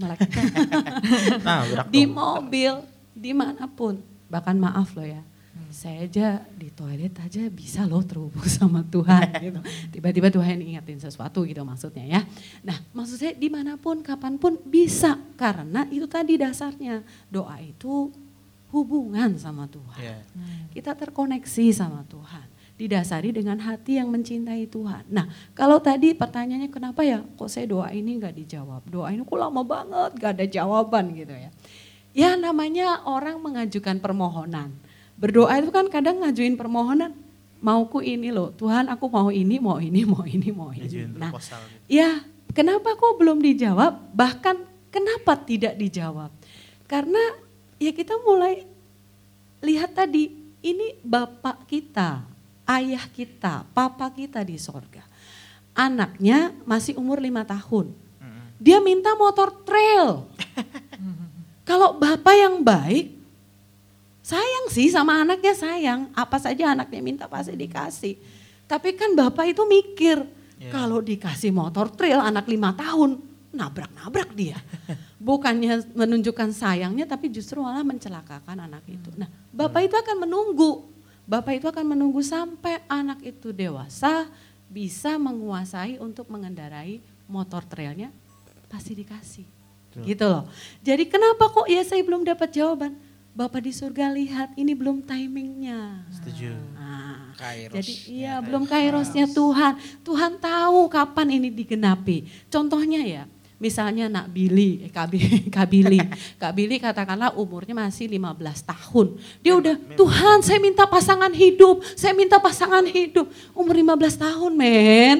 Melek. Nah, di mobil, di mana pun. Bahkan maaf loh ya, saya aja di toilet aja bisa loh terhubung sama Tuhan gitu. Tiba-tiba Tuhan ingetin sesuatu gitu maksudnya ya. Nah maksud saya di mana pun, kapan pun bisa. Karena itu tadi dasarnya, doa itu hubungan sama Tuhan. Iya. Kita terkoneksi sama Tuhan. Didasari dengan hati yang mencintai Tuhan. Nah kalau tadi pertanyaannya kenapa ya kok saya doa ini nggak dijawab. Doa ini kok lama banget gak ada jawaban gitu ya. Ya namanya orang mengajukan permohonan. Berdoa itu kan kadang ngajuin permohonan. Mauku ini loh Tuhan aku mau ini, mau ini, mau ini, mau ini. Ngajuin Nah gitu. Ya, kenapa kok belum dijawab? Bahkan kenapa tidak dijawab? Karena ya kita mulai lihat tadi, ini bapak kita, ayah kita, papa kita di sorga. Anaknya masih umur lima tahun. Dia minta motor trail. Kalau bapak yang baik, Sayang sih sama anaknya sayang. Apa saja anaknya minta pasti dikasih. Tapi kan bapak itu mikir, Yeah. kalau dikasih motor trail anak lima tahun, nabrak-nabrak dia. Bukannya menunjukkan sayangnya tapi justru malah mencelakakan anak itu. Nah bapak itu akan menunggu. Bapak itu akan menunggu sampai anak itu dewasa bisa menguasai untuk mengendarai motor trailnya pasti dikasih. Gitu loh. Jadi kenapa kok ya saya belum dapat jawaban? Bapak di surga lihat ini belum timingnya. Setuju. Nah, Kairos. jadi iya belum kairosnya Tuhan. Tuhan tahu kapan ini digenapi. Contohnya ya, misalnya nak Billy, eh, Kak Bi- Kak Billy. Kak Billy katakanlah umurnya masih 15 tahun. Dia udah, Tuhan saya minta pasangan hidup, saya minta pasangan hidup. Umur 15 tahun men.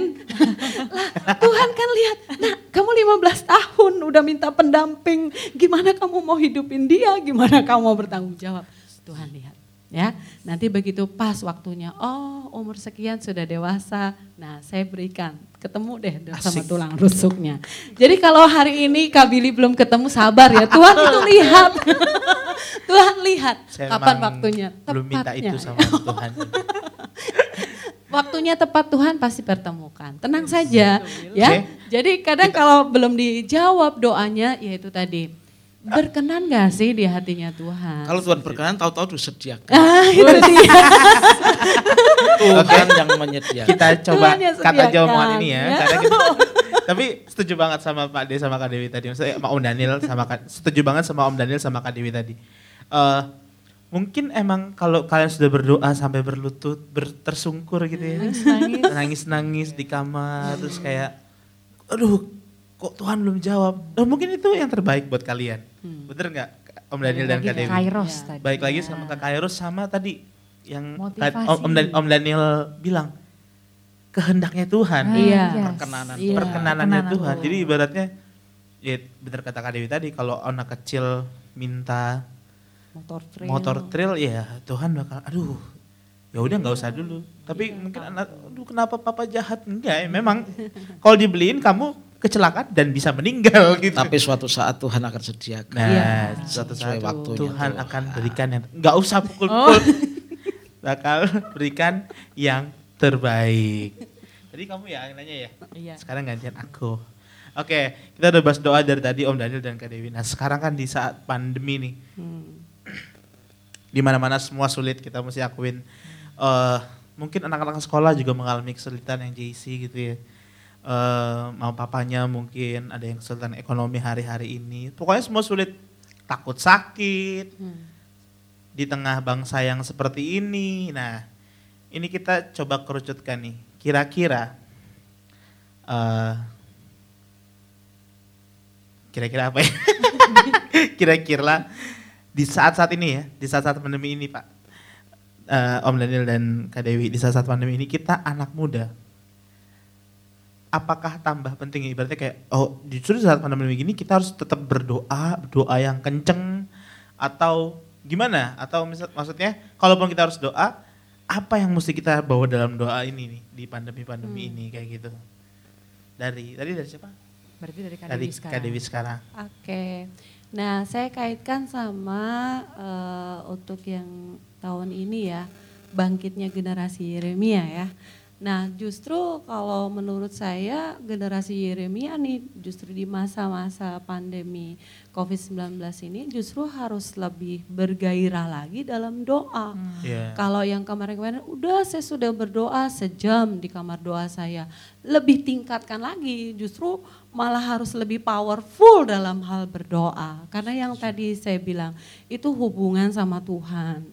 lah Tuhan kan lihat, nah kamu 15 tahun udah minta pendamping. Gimana kamu mau hidupin dia, gimana kamu mau bertanggung jawab. Tuhan lihat ya. Nanti begitu pas waktunya, oh umur sekian sudah dewasa, nah saya berikan, ketemu deh sama Asik. tulang rusuknya. Jadi kalau hari ini Kak Billy belum ketemu sabar ya, Tuhan itu lihat. Tuhan lihat Saya kapan waktunya. Belum minta itu sama Tuhan. Waktunya tepat Tuhan pasti pertemukan. Tenang saja ya. Oke. Jadi kadang kalau belum dijawab doanya yaitu tadi berkenan gak sih di hatinya Tuhan? Kalau Tuhan berkenan tahu-tahu disediakan. Ah, itu dia. Tuhan yang menyediakan. Kita coba sediakan, omongan ini ya. ya. Karena kita, tapi setuju banget sama Pak De sama Kak Dewi tadi. Maksudnya sama Om Daniel sama Kak, setuju banget sama Om Daniel sama Kak Dewi tadi. Eh, mungkin emang kalau kalian sudah berdoa sampai berlutut, ber, tersungkur gitu ya. Nangis-nangis. Nangis-nangis di kamar terus kayak aduh kok Tuhan belum jawab. Oh, mungkin itu yang terbaik buat kalian. Bener nggak Om Daniel dan Kak Dewi? Kairos Ya. tadi. Baik lagi Ya. sama Kak Kairos sama tadi yang Om, Om Dan- Om Daniel bilang kehendaknya Tuhan, Ah, Iya. Perkenanan Iya. perkenanannya perkenanan Tuhan. Tuhan. Jadi ibaratnya ya bener kata Kak Dewi tadi kalau anak kecil minta Motor trail. motor trail ya Tuhan bakal aduh ya udah nggak usah dulu. Tapi mungkin anak aduh kenapa papa jahat enggak ya memang kalau dibeliin kamu kecelakaan dan bisa meninggal gitu. Tapi suatu saat Tuhan akan sediakan. Nah, Iya. suatu Sesuai saat waktunya Tuhan Tuhan. akan berikan yang nggak usah pukul-pukul. Bakal berikan yang terbaik. Tadi kamu ya yang nanya ya? Iya. Sekarang gantian aku. Oke, kita udah bahas doa dari tadi Om Daniel dan Kak Dewi. Nah, sekarang kan di saat pandemi nih, Hmm. di mana-mana semua sulit kita mesti akuin. Eh, mungkin anak-anak sekolah juga mengalami kesulitan yang JC gitu ya. Eh, mau papanya mungkin ada yang kesulitan ekonomi hari-hari ini. Pokoknya semua sulit. Takut sakit Hmm. di tengah bangsa yang seperti ini. Nah, ini kita coba kerucutkan nih. Kira-kira eh, kira-kira apa ya? Kira-kira di saat-saat ini ya, di saat-saat pandemi ini Pak, eh, Om Daniel dan Kak Dewi, di saat-saat pandemi ini kita anak muda, apakah tambah penting ibaratnya kayak, oh justru saat pandemi ini kita harus tetap berdoa, doa yang kenceng, atau gimana? Atau misal, maksudnya, kalaupun kita harus doa, apa yang mesti kita bawa dalam doa ini nih, di pandemi-pandemi Hmm. ini kayak gitu? Dari, tadi dari siapa? Berarti dari Kak dari sekarang. Dewi sekarang. Oke. Nah, saya kaitkan sama eh, untuk yang tahun ini ya, bangkitnya generasi Yeremia ya. Nah, justru kalau menurut saya generasi Yeremia nih justru di masa-masa pandemi COVID-19 ini justru harus lebih bergairah lagi dalam doa. Iya. Kalau yang kemarin-kemarin udah saya sudah berdoa sejam di kamar doa saya. Lebih tingkatkan lagi justru malah harus lebih powerful dalam hal berdoa. Karena yang tadi saya bilang itu hubungan sama Tuhan.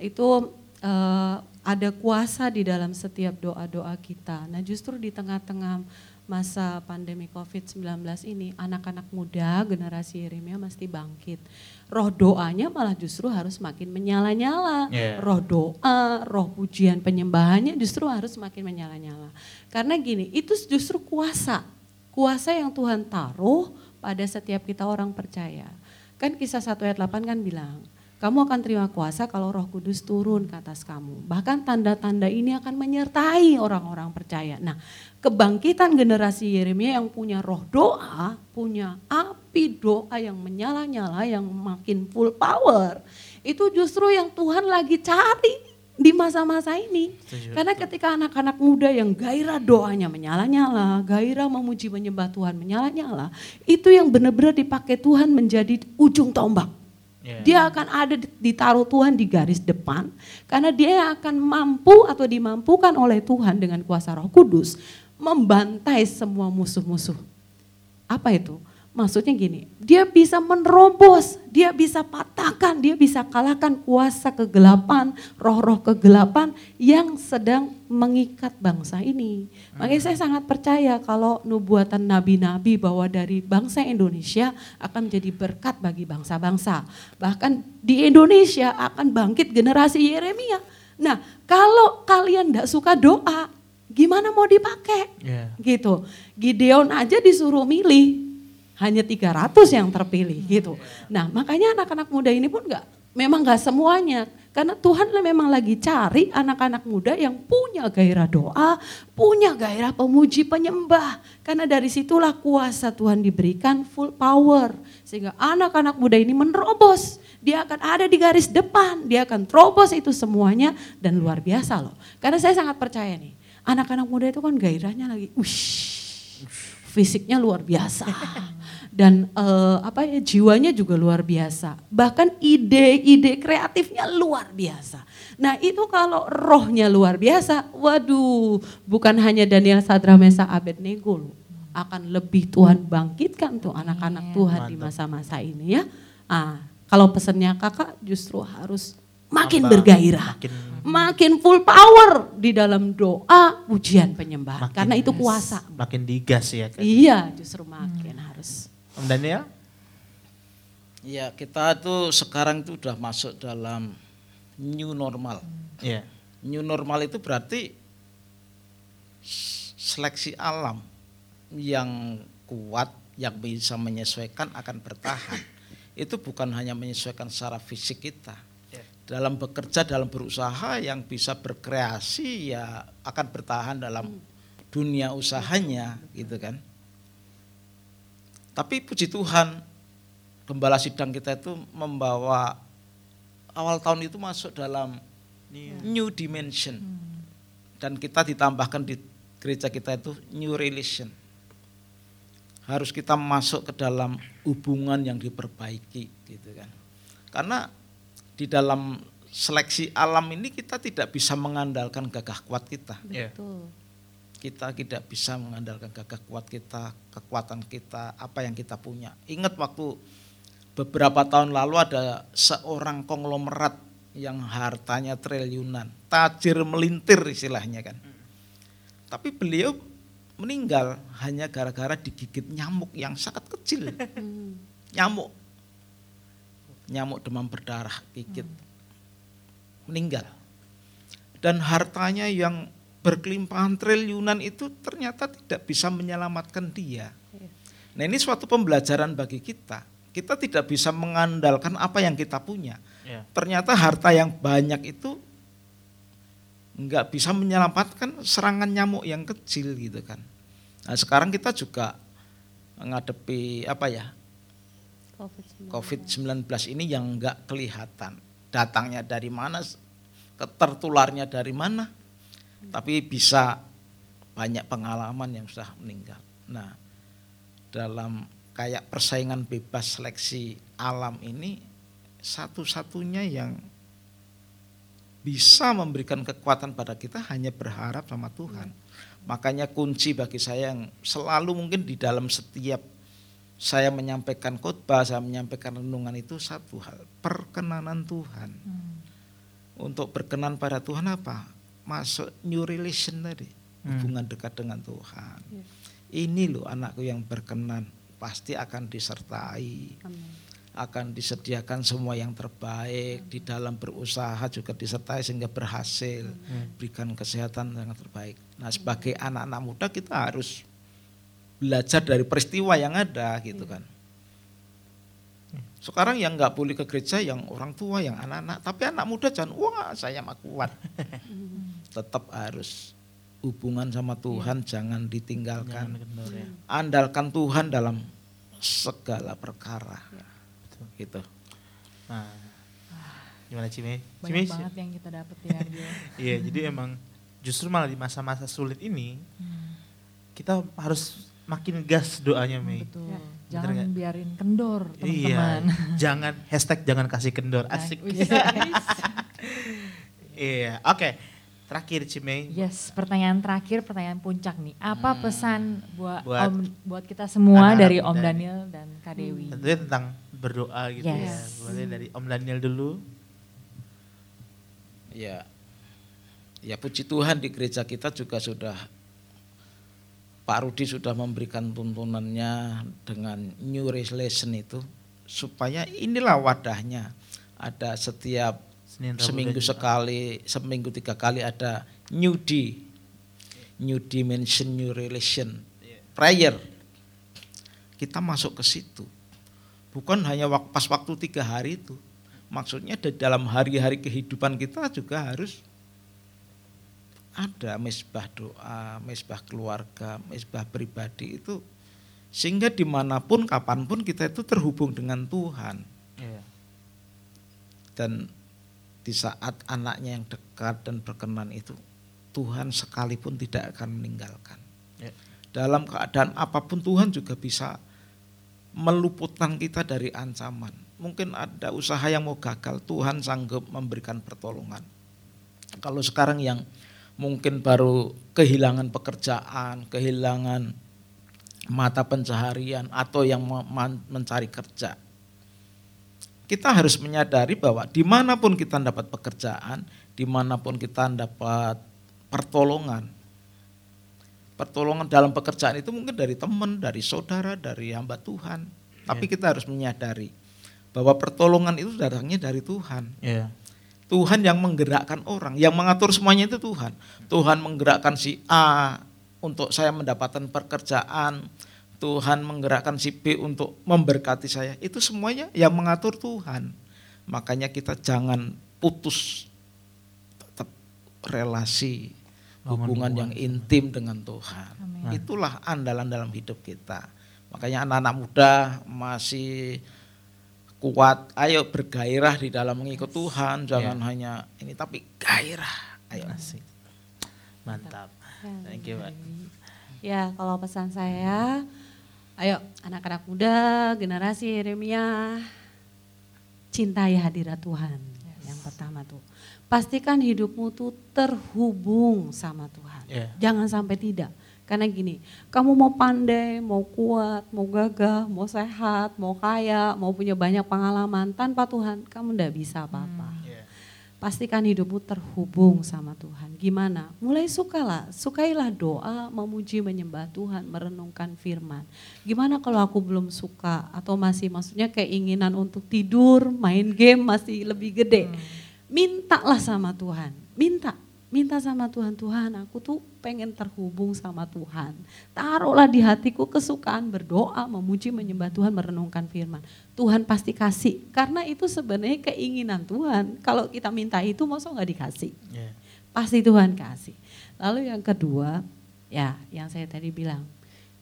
Itu eh, ada kuasa di dalam setiap doa-doa kita. Nah justru di tengah-tengah masa pandemi COVID-19 ini anak-anak muda generasi Yeremia mesti bangkit. Roh doanya malah justru harus makin menyala-nyala. Yeah. Roh doa, roh pujian penyembahannya justru harus makin menyala-nyala. Karena gini, itu justru kuasa. Kuasa yang Tuhan taruh pada setiap kita orang percaya. Kan kisah 1 ayat 8 kan bilang, kamu akan terima kuasa kalau roh kudus turun ke atas kamu. Bahkan tanda-tanda ini akan menyertai orang-orang percaya. Nah kebangkitan generasi Yeremia yang punya roh doa, punya api doa yang menyala-nyala, yang makin full power. Itu justru yang Tuhan lagi cari di masa-masa ini. Setuju, Karena ketika anak-anak muda yang gairah doanya menyala-nyala, gairah memuji menyembah Tuhan menyala-nyala, itu yang benar-benar dipakai Tuhan menjadi ujung tombak. Dia akan ada di- ditaruh Tuhan di garis depan karena dia akan mampu atau dimampukan oleh Tuhan dengan kuasa Roh Kudus membantai semua musuh-musuh. Apa itu? Maksudnya gini, dia bisa menerobos, dia bisa patahkan, dia bisa kalahkan kuasa kegelapan, roh-roh kegelapan yang sedang mengikat bangsa ini. Makanya saya sangat percaya kalau nubuatan nabi-nabi bahwa dari bangsa Indonesia akan menjadi berkat bagi bangsa-bangsa. Bahkan di Indonesia akan bangkit generasi Yeremia. Nah kalau kalian tidak suka doa, gimana mau dipakai? Iya. gitu. Gideon aja disuruh milih, hanya 300 yang terpilih gitu. Nah makanya anak-anak muda ini pun nggak, memang nggak semuanya. Karena Tuhan memang lagi cari anak-anak muda yang punya gairah doa, punya gairah pemuji penyembah. Karena dari situlah kuasa Tuhan diberikan full power. Sehingga anak-anak muda ini menerobos. Dia akan ada di garis depan, dia akan terobos itu semuanya dan luar biasa loh. Karena saya sangat percaya nih, anak-anak muda itu kan gairahnya lagi, ush, fisiknya luar biasa dan eh, apa ya jiwanya juga luar biasa. Bahkan ide-ide kreatifnya luar biasa. Nah itu kalau rohnya luar biasa waduh bukan hanya Daniel Sadra Mesa Abednego loh. Akan lebih Tuhan bangkitkan tuh anak-anak Tuhan di masa-masa ini ya. Ah kalau pesannya kakak justru harus makin Tambah, bergairah makin makin full power di dalam doa pujian penyembahan. Makin- karena itu kuasa. Makin digas ya. Kak. Iya, justru makin harus. Om Daniel? Ya kita tuh sekarang itu udah masuk dalam new normal. Iya. New normal itu berarti seleksi alam yang kuat, yang bisa menyesuaikan akan bertahan. Itu bukan hanya menyesuaikan secara fisik kita. Dalam bekerja, dalam berusaha yang bisa berkreasi ya akan bertahan dalam dunia usahanya gitu kan. Tapi puji Tuhan, gembala sidang kita itu membawa awal tahun itu masuk dalam new dimension. Dan kita ditambahkan di gereja kita itu new relation. Harus kita masuk ke dalam hubungan yang diperbaiki gitu kan. Karena di dalam seleksi alam ini kita tidak bisa mengandalkan gagah kuat kita Iya. Betul. Kita tidak bisa mengandalkan gagah kuat kita, kekuatan kita, apa yang kita punya. Ingat waktu beberapa tahun lalu ada seorang konglomerat yang hartanya triliunan, tajir melintir istilahnya kan. Tapi beliau meninggal hanya gara-gara digigit nyamuk yang sangat kecil. Nyamuk. Nyamuk demam berdarah gigit. Meninggal. Dan hartanya yang berkelimpahan triliunan itu ternyata tidak bisa menyelamatkan dia. Nah ini suatu pembelajaran bagi kita. Kita tidak bisa mengandalkan apa yang kita punya. Iya. Ternyata harta yang banyak itu nggak bisa menyelamatkan serangan nyamuk yang kecil gitu kan. Nah sekarang kita juga menghadapi apa ya COVID-19 ini yang nggak kelihatan. Datangnya dari mana, tertularnya dari mana, tapi bisa banyak pengalaman yang sudah meninggal. Nah, dalam kayak persaingan bebas seleksi alam ini satu-satunya yang bisa memberikan kekuatan pada kita hanya berharap sama Tuhan. Makanya kunci bagi saya yang selalu mungkin di dalam setiap saya menyampaikan khotbah, saya menyampaikan renungan itu satu hal, perkenanan Tuhan. Untuk berkenan pada Tuhan apa? Masuk new relation tadi, hubungan dekat dengan Tuhan. Ini loh anakku yang berkenan, pasti akan disertai, akan disediakan semua yang terbaik. Di dalam berusaha juga disertai sehingga berhasil, berikan kesehatan yang terbaik. Nah sebagai anak-anak muda kita harus belajar dari peristiwa yang ada gitu kan. Sekarang yang nggak boleh ke gereja yang orang tua, yang anak-anak, tapi anak muda jangan wah saya mah kuat. Tetap harus hubungan sama Tuhan jangan ditinggalkan. Jangan kendor ya. Andalkan Tuhan dalam segala perkara. Gitu. Nah, Gimana Cime? Banyak Cime? banget yang kita dapat ya. Iya, jadi emang justru malah di masa-masa sulit ini Hmm, kita harus makin gas doanya Mei. betul. Ya. Jangan nggak? biarin kendor Iya, teman-teman. jangan hashtag jangan kasih kendor asik. Iya, oke. Terakhir Cime. Yes, pertanyaan terakhir, pertanyaan puncak nih. Apa Hmm. pesan buat Buat Om, buat kita semua anak-anak dari Om muda Daniel dan Kak Dewi? Tentunya tentang berdoa gitu ya. Yes. Boleh dari Om Daniel dulu. Ya, ya puji Tuhan di gereja kita juga sudah Pak Rudi sudah memberikan tuntunannya dengan New Revelation itu supaya inilah wadahnya ada setiap Senin, Rabu, seminggu Jumat. sekali, seminggu tiga kali ada New D, New Dimension, New Relation, prayer. Kita masuk ke situ, bukan hanya wak- pas waktu tiga hari itu. Maksudnya di dalam hari-hari kehidupan kita juga harus ada mesbah doa, mesbah keluarga, mesbah pribadi itu sehingga di mana pun kapan pun kita itu terhubung dengan Tuhan Iya. dan di saat anaknya yang dekat dan berkenan itu Tuhan sekalipun tidak akan meninggalkan. Ya. Dalam keadaan apa pun Tuhan juga bisa meluputkan kita dari ancaman. Mungkin ada usaha yang mau gagal, Tuhan sanggup memberikan pertolongan. Kalau sekarang yang mungkin baru kehilangan pekerjaan, kehilangan mata pencaharian atau yang mencari kerja, kita harus menyadari bahwa di mana pun kita dapat pekerjaan, di mana pun kita dapat pertolongan, pertolongan dalam pekerjaan itu mungkin dari teman, dari saudara, dari hamba Tuhan. Tapi kita harus menyadari bahwa pertolongan itu datangnya dari Tuhan. Iya. Tuhan yang menggerakkan orang, yang mengatur semuanya itu Tuhan. Tuhan menggerakkan si A untuk saya mendapatkan pekerjaan, Tuhan menggerakkan si B untuk memberkati saya. Itu semuanya yang mengatur Tuhan. Makanya kita jangan putus tetap relasi Bangun hubungan yang intim dengan Tuhan. Amin. Itulah andalan dalam hidup kita. Makanya anak-anak muda masih kuat, ayo bergairah di dalam mengikut Tuhan, jangan hanya ini tapi gairah. Ayo. Asik. Mantap. Thank you, Mbak. Ya, kalau pesan saya, ayo anak-anak muda, generasi Yeremia, cintai hadirat Tuhan. Yang pertama tuh, pastikan hidupmu tuh terhubung sama Tuhan. Iya. Jangan sampai tidak. Karena gini, kamu mau pandai, mau kuat, mau gagah, mau sehat, mau kaya, mau punya banyak pengalaman, tanpa Tuhan kamu ndak bisa apa-apa. Iya. Pastikan hidupmu terhubung sama Tuhan. Gimana? Mulai sukalah, sukailah doa, memuji, menyembah Tuhan, merenungkan firman. Gimana kalau aku belum suka atau masih maksudnya keinginan untuk tidur, main game masih lebih gede. Mintalah sama Tuhan, minta. Minta sama Tuhan, Tuhan aku tuh pengen terhubung sama Tuhan. Taruhlah di hatiku kesukaan berdoa, memuji, menyembah Tuhan, merenungkan firman. Tuhan pasti kasih, karena itu sebenarnya keinginan Tuhan. Kalau kita minta itu, masa nggak dikasih? Iya. Pasti Tuhan kasih. Lalu yang kedua, ya yang saya tadi bilang,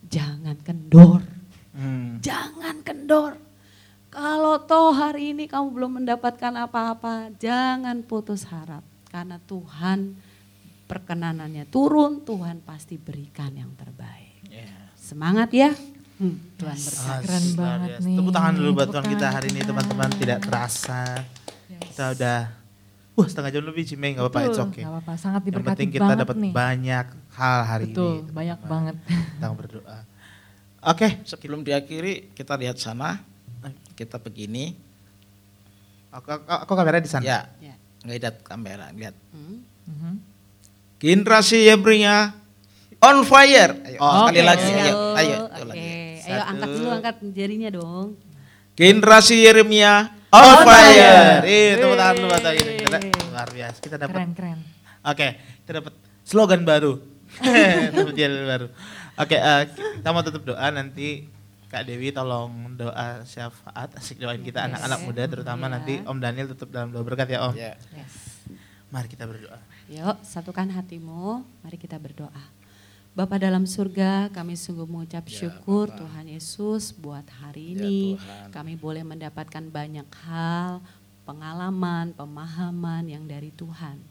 jangan kendor. Hmm. Jangan kendor. Kalau toh hari ini kamu belum mendapatkan apa-apa, jangan putus harap. Karena Tuhan perkenanannya turun, Tuhan pasti berikan yang terbaik. Iya. Semangat ya. Hmm, Tuhan berkati. Keren banget biasa. nih. Tepuk tangan dulu buat Tuhan kita hari ini kita. teman-teman tidak terasa. Kita udah Wah setengah jam lebih Cime nggak apa-apa, it's Betul, okay. nggak apa-apa. Sangat Yang diberkati penting kita dapat banyak hal hari Betul, ini. banyak teman-teman, banget. Tentang berdoa. Oke, Sebelum diakhiri kita lihat sana, kita begini. aku, aku, aku kamera di sana. Ya, Ya. lihat kamera, lihat. Hmm. Mhm. Generasi Yebrina on fire. Ayo, Oh, sekali oke. lagi, ayo, ayo, ayo lagi. ayo angkat dulu, angkat jarinya dong. Generasi Yeremia On on fire. fire. Ih, tepuk tangan dulu ini. Kita, luar biasa. Kita dapat Keren, keren. Oke, kita dapat slogan baru. Dapat jalan baru. Oke, eh, kita mau tutup doa nanti Kak Dewi tolong doa syafaat asik doain kita anak-anak muda terutama Ya. nanti Om Daniel tutup dalam doa berkat ya Om. Ya. Yes. Mari kita berdoa. Yuk, satukan hatimu, mari kita berdoa. Bapa dalam surga, kami sungguh mengucap Ya, syukur. Tuhan Yesus buat hari Ya, ini. Tuhan. kami boleh mendapatkan banyak hal, pengalaman, pemahaman yang dari Tuhan.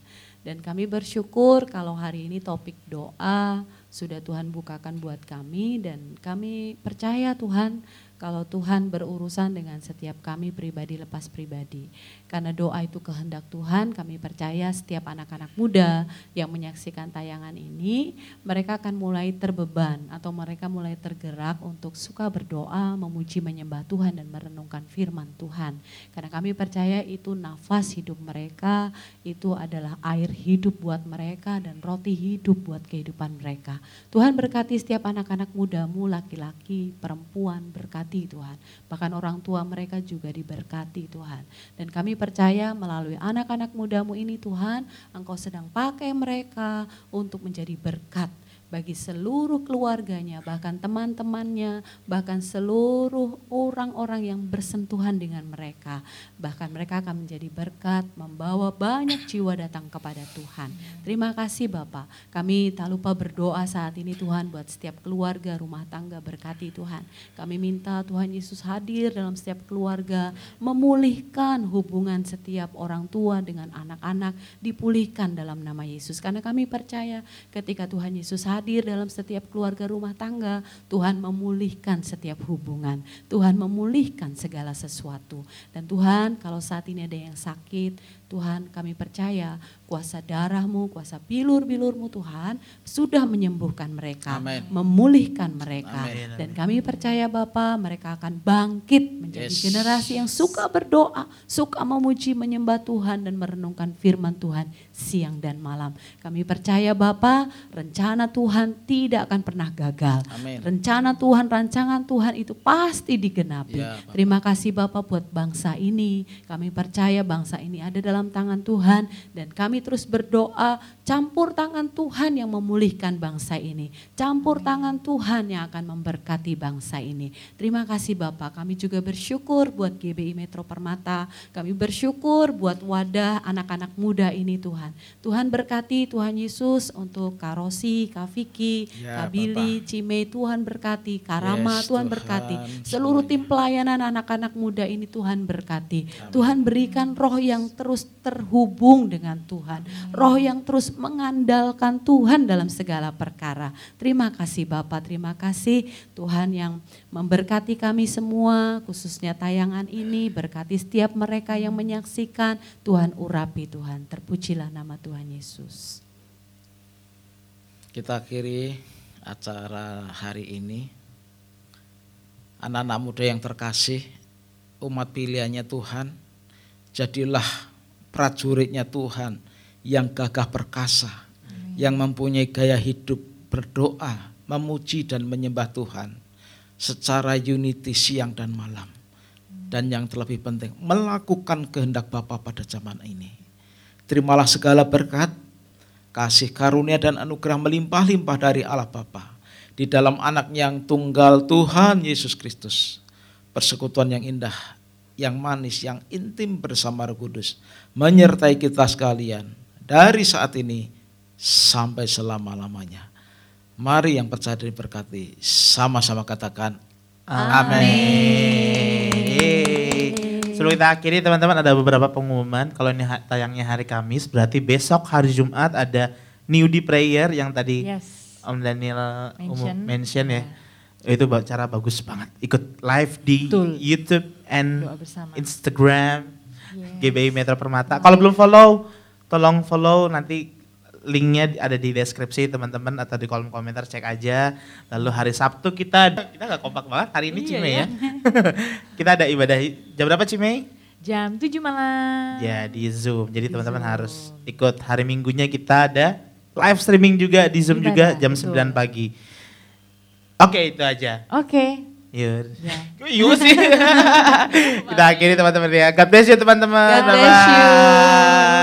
Dan kami bersyukur kalau hari ini topik doa sudah Tuhan bukakan buat kami dan kami percaya Tuhan kalau Tuhan berurusan dengan setiap kami pribadi lepas pribadi. Karena doa itu kehendak Tuhan, kami percaya setiap anak-anak muda yang menyaksikan tayangan ini, mereka akan mulai terbeban atau mereka mulai tergerak untuk suka berdoa, memuji, menyembah Tuhan dan merenungkan firman Tuhan. Karena kami percaya itu nafas hidup mereka, itu adalah air hidup buat mereka dan roti hidup buat kehidupan mereka. Tuhan berkati setiap anak-anak mudamu, laki-laki, perempuan, berkati Tuhan. Bahkan orang tua mereka juga diberkati Tuhan. Dan kami percaya melalui anak-anak mudamu ini Tuhan, Engkau sedang pakai mereka untuk menjadi berkat bagi seluruh keluarganya, bahkan teman-temannya, bahkan seluruh orang-orang yang bersentuhan dengan mereka. Bahkan mereka akan menjadi berkat, membawa banyak jiwa datang kepada Tuhan. Terima kasih Bapak. Kami tak lupa berdoa saat ini Tuhan buat setiap keluarga, rumah tangga berkati Tuhan. Kami minta Tuhan Yesus hadir dalam setiap keluarga, memulihkan hubungan setiap orang tua dengan anak-anak, dipulihkan dalam nama Yesus. Karena kami percaya ketika Tuhan Yesus hadir, hadir dalam setiap keluarga rumah tangga. Tuhan memulihkan setiap hubungan. Tuhan memulihkan segala sesuatu. Dan Tuhan kalau saat ini ada yang sakit, Tuhan kami percaya kuasa darahmu, kuasa bilur-bilurmu Tuhan sudah menyembuhkan mereka, Amen. memulihkan mereka. Amen. Dan kami percaya Bapa mereka akan bangkit menjadi yes. generasi yang suka berdoa, suka memuji, menyembah Tuhan dan merenungkan firman Tuhan siang dan malam. Kami percaya Bapa rencana Tuhan tidak akan pernah gagal. Amen. Rencana Tuhan, rancangan Tuhan itu pasti digenapi. Ya, Terima kasih Bapak buat bangsa ini. Kami percaya bangsa ini ada dalam tangan Tuhan. Dan kami terus berdoa campur tangan Tuhan yang memulihkan bangsa ini. Campur tangan Tuhan yang akan memberkati bangsa ini. Terima kasih Bapak, kami juga bersyukur buat GBI Metro Permata. Kami bersyukur buat wadah anak-anak muda ini Tuhan. Tuhan berkati Tuhan Yesus untuk Karosi, Kak Vicky, ya, Kak Billy, Cime, Tuhan berkati. Karama, yes, Tuhan berkati. Seluruh tim pelayanan anak-anak muda ini Tuhan berkati. Amin. Tuhan berikan roh yang terus terhubung dengan Tuhan. Roh yang terus mengandalkan Tuhan dalam segala perkara. Terima kasih Bapak, terima kasih Tuhan yang memberkati kami semua, khususnya tayangan ini, berkati setiap mereka yang menyaksikan. Tuhan urapi Tuhan, terpujilah nama Tuhan Yesus. Kita akhiri acara hari ini. Anak-anak muda yang terkasih, umat pilihannya Tuhan, jadilah prajuritnya Tuhan yang gagah perkasa, Amin. yang mempunyai gaya hidup berdoa, memuji dan menyembah Tuhan secara unity siang dan malam. Dan yang terlebih penting, melakukan kehendak Bapa pada zaman ini. Terimalah segala berkat, kasih karunia dan anugerah melimpah-limpah dari Allah Bapa di dalam anak yang tunggal Tuhan Yesus Kristus. Persekutuan yang indah yang manis, yang intim bersama Roh Kudus menyertai kita sekalian dari saat ini sampai selama-lamanya. Mari yang percaya dan berkati sama-sama katakan amin. Sebelum kita akhiri teman-teman ada beberapa pengumuman. Kalau ini tayangnya hari Kamis berarti besok hari Jumat ada New Day Prayer yang tadi yes. Om Daniel mention, mention ya. Yeah itu cara bagus banget. Ikut live di Betul. YouTube and Instagram yes. GBI Metro Permata. Kalau belum follow, tolong follow nanti linknya ada di deskripsi teman-teman atau di kolom komentar cek aja. Lalu hari Sabtu kita kita nggak kompak banget hari ini iya, Cime ya. ya. kita ada ibadah jam berapa Cime? Jam 7 malam. Ya di Zoom. Jadi teman-teman harus ikut hari Minggunya kita ada live streaming juga di Zoom ibadah, juga jam betul. 9 pagi. Oke itu aja. Oke. Okay. Yur. Ya. Yuk sih. Kita akhiri teman-teman ya. God bless you teman-teman. God bless you.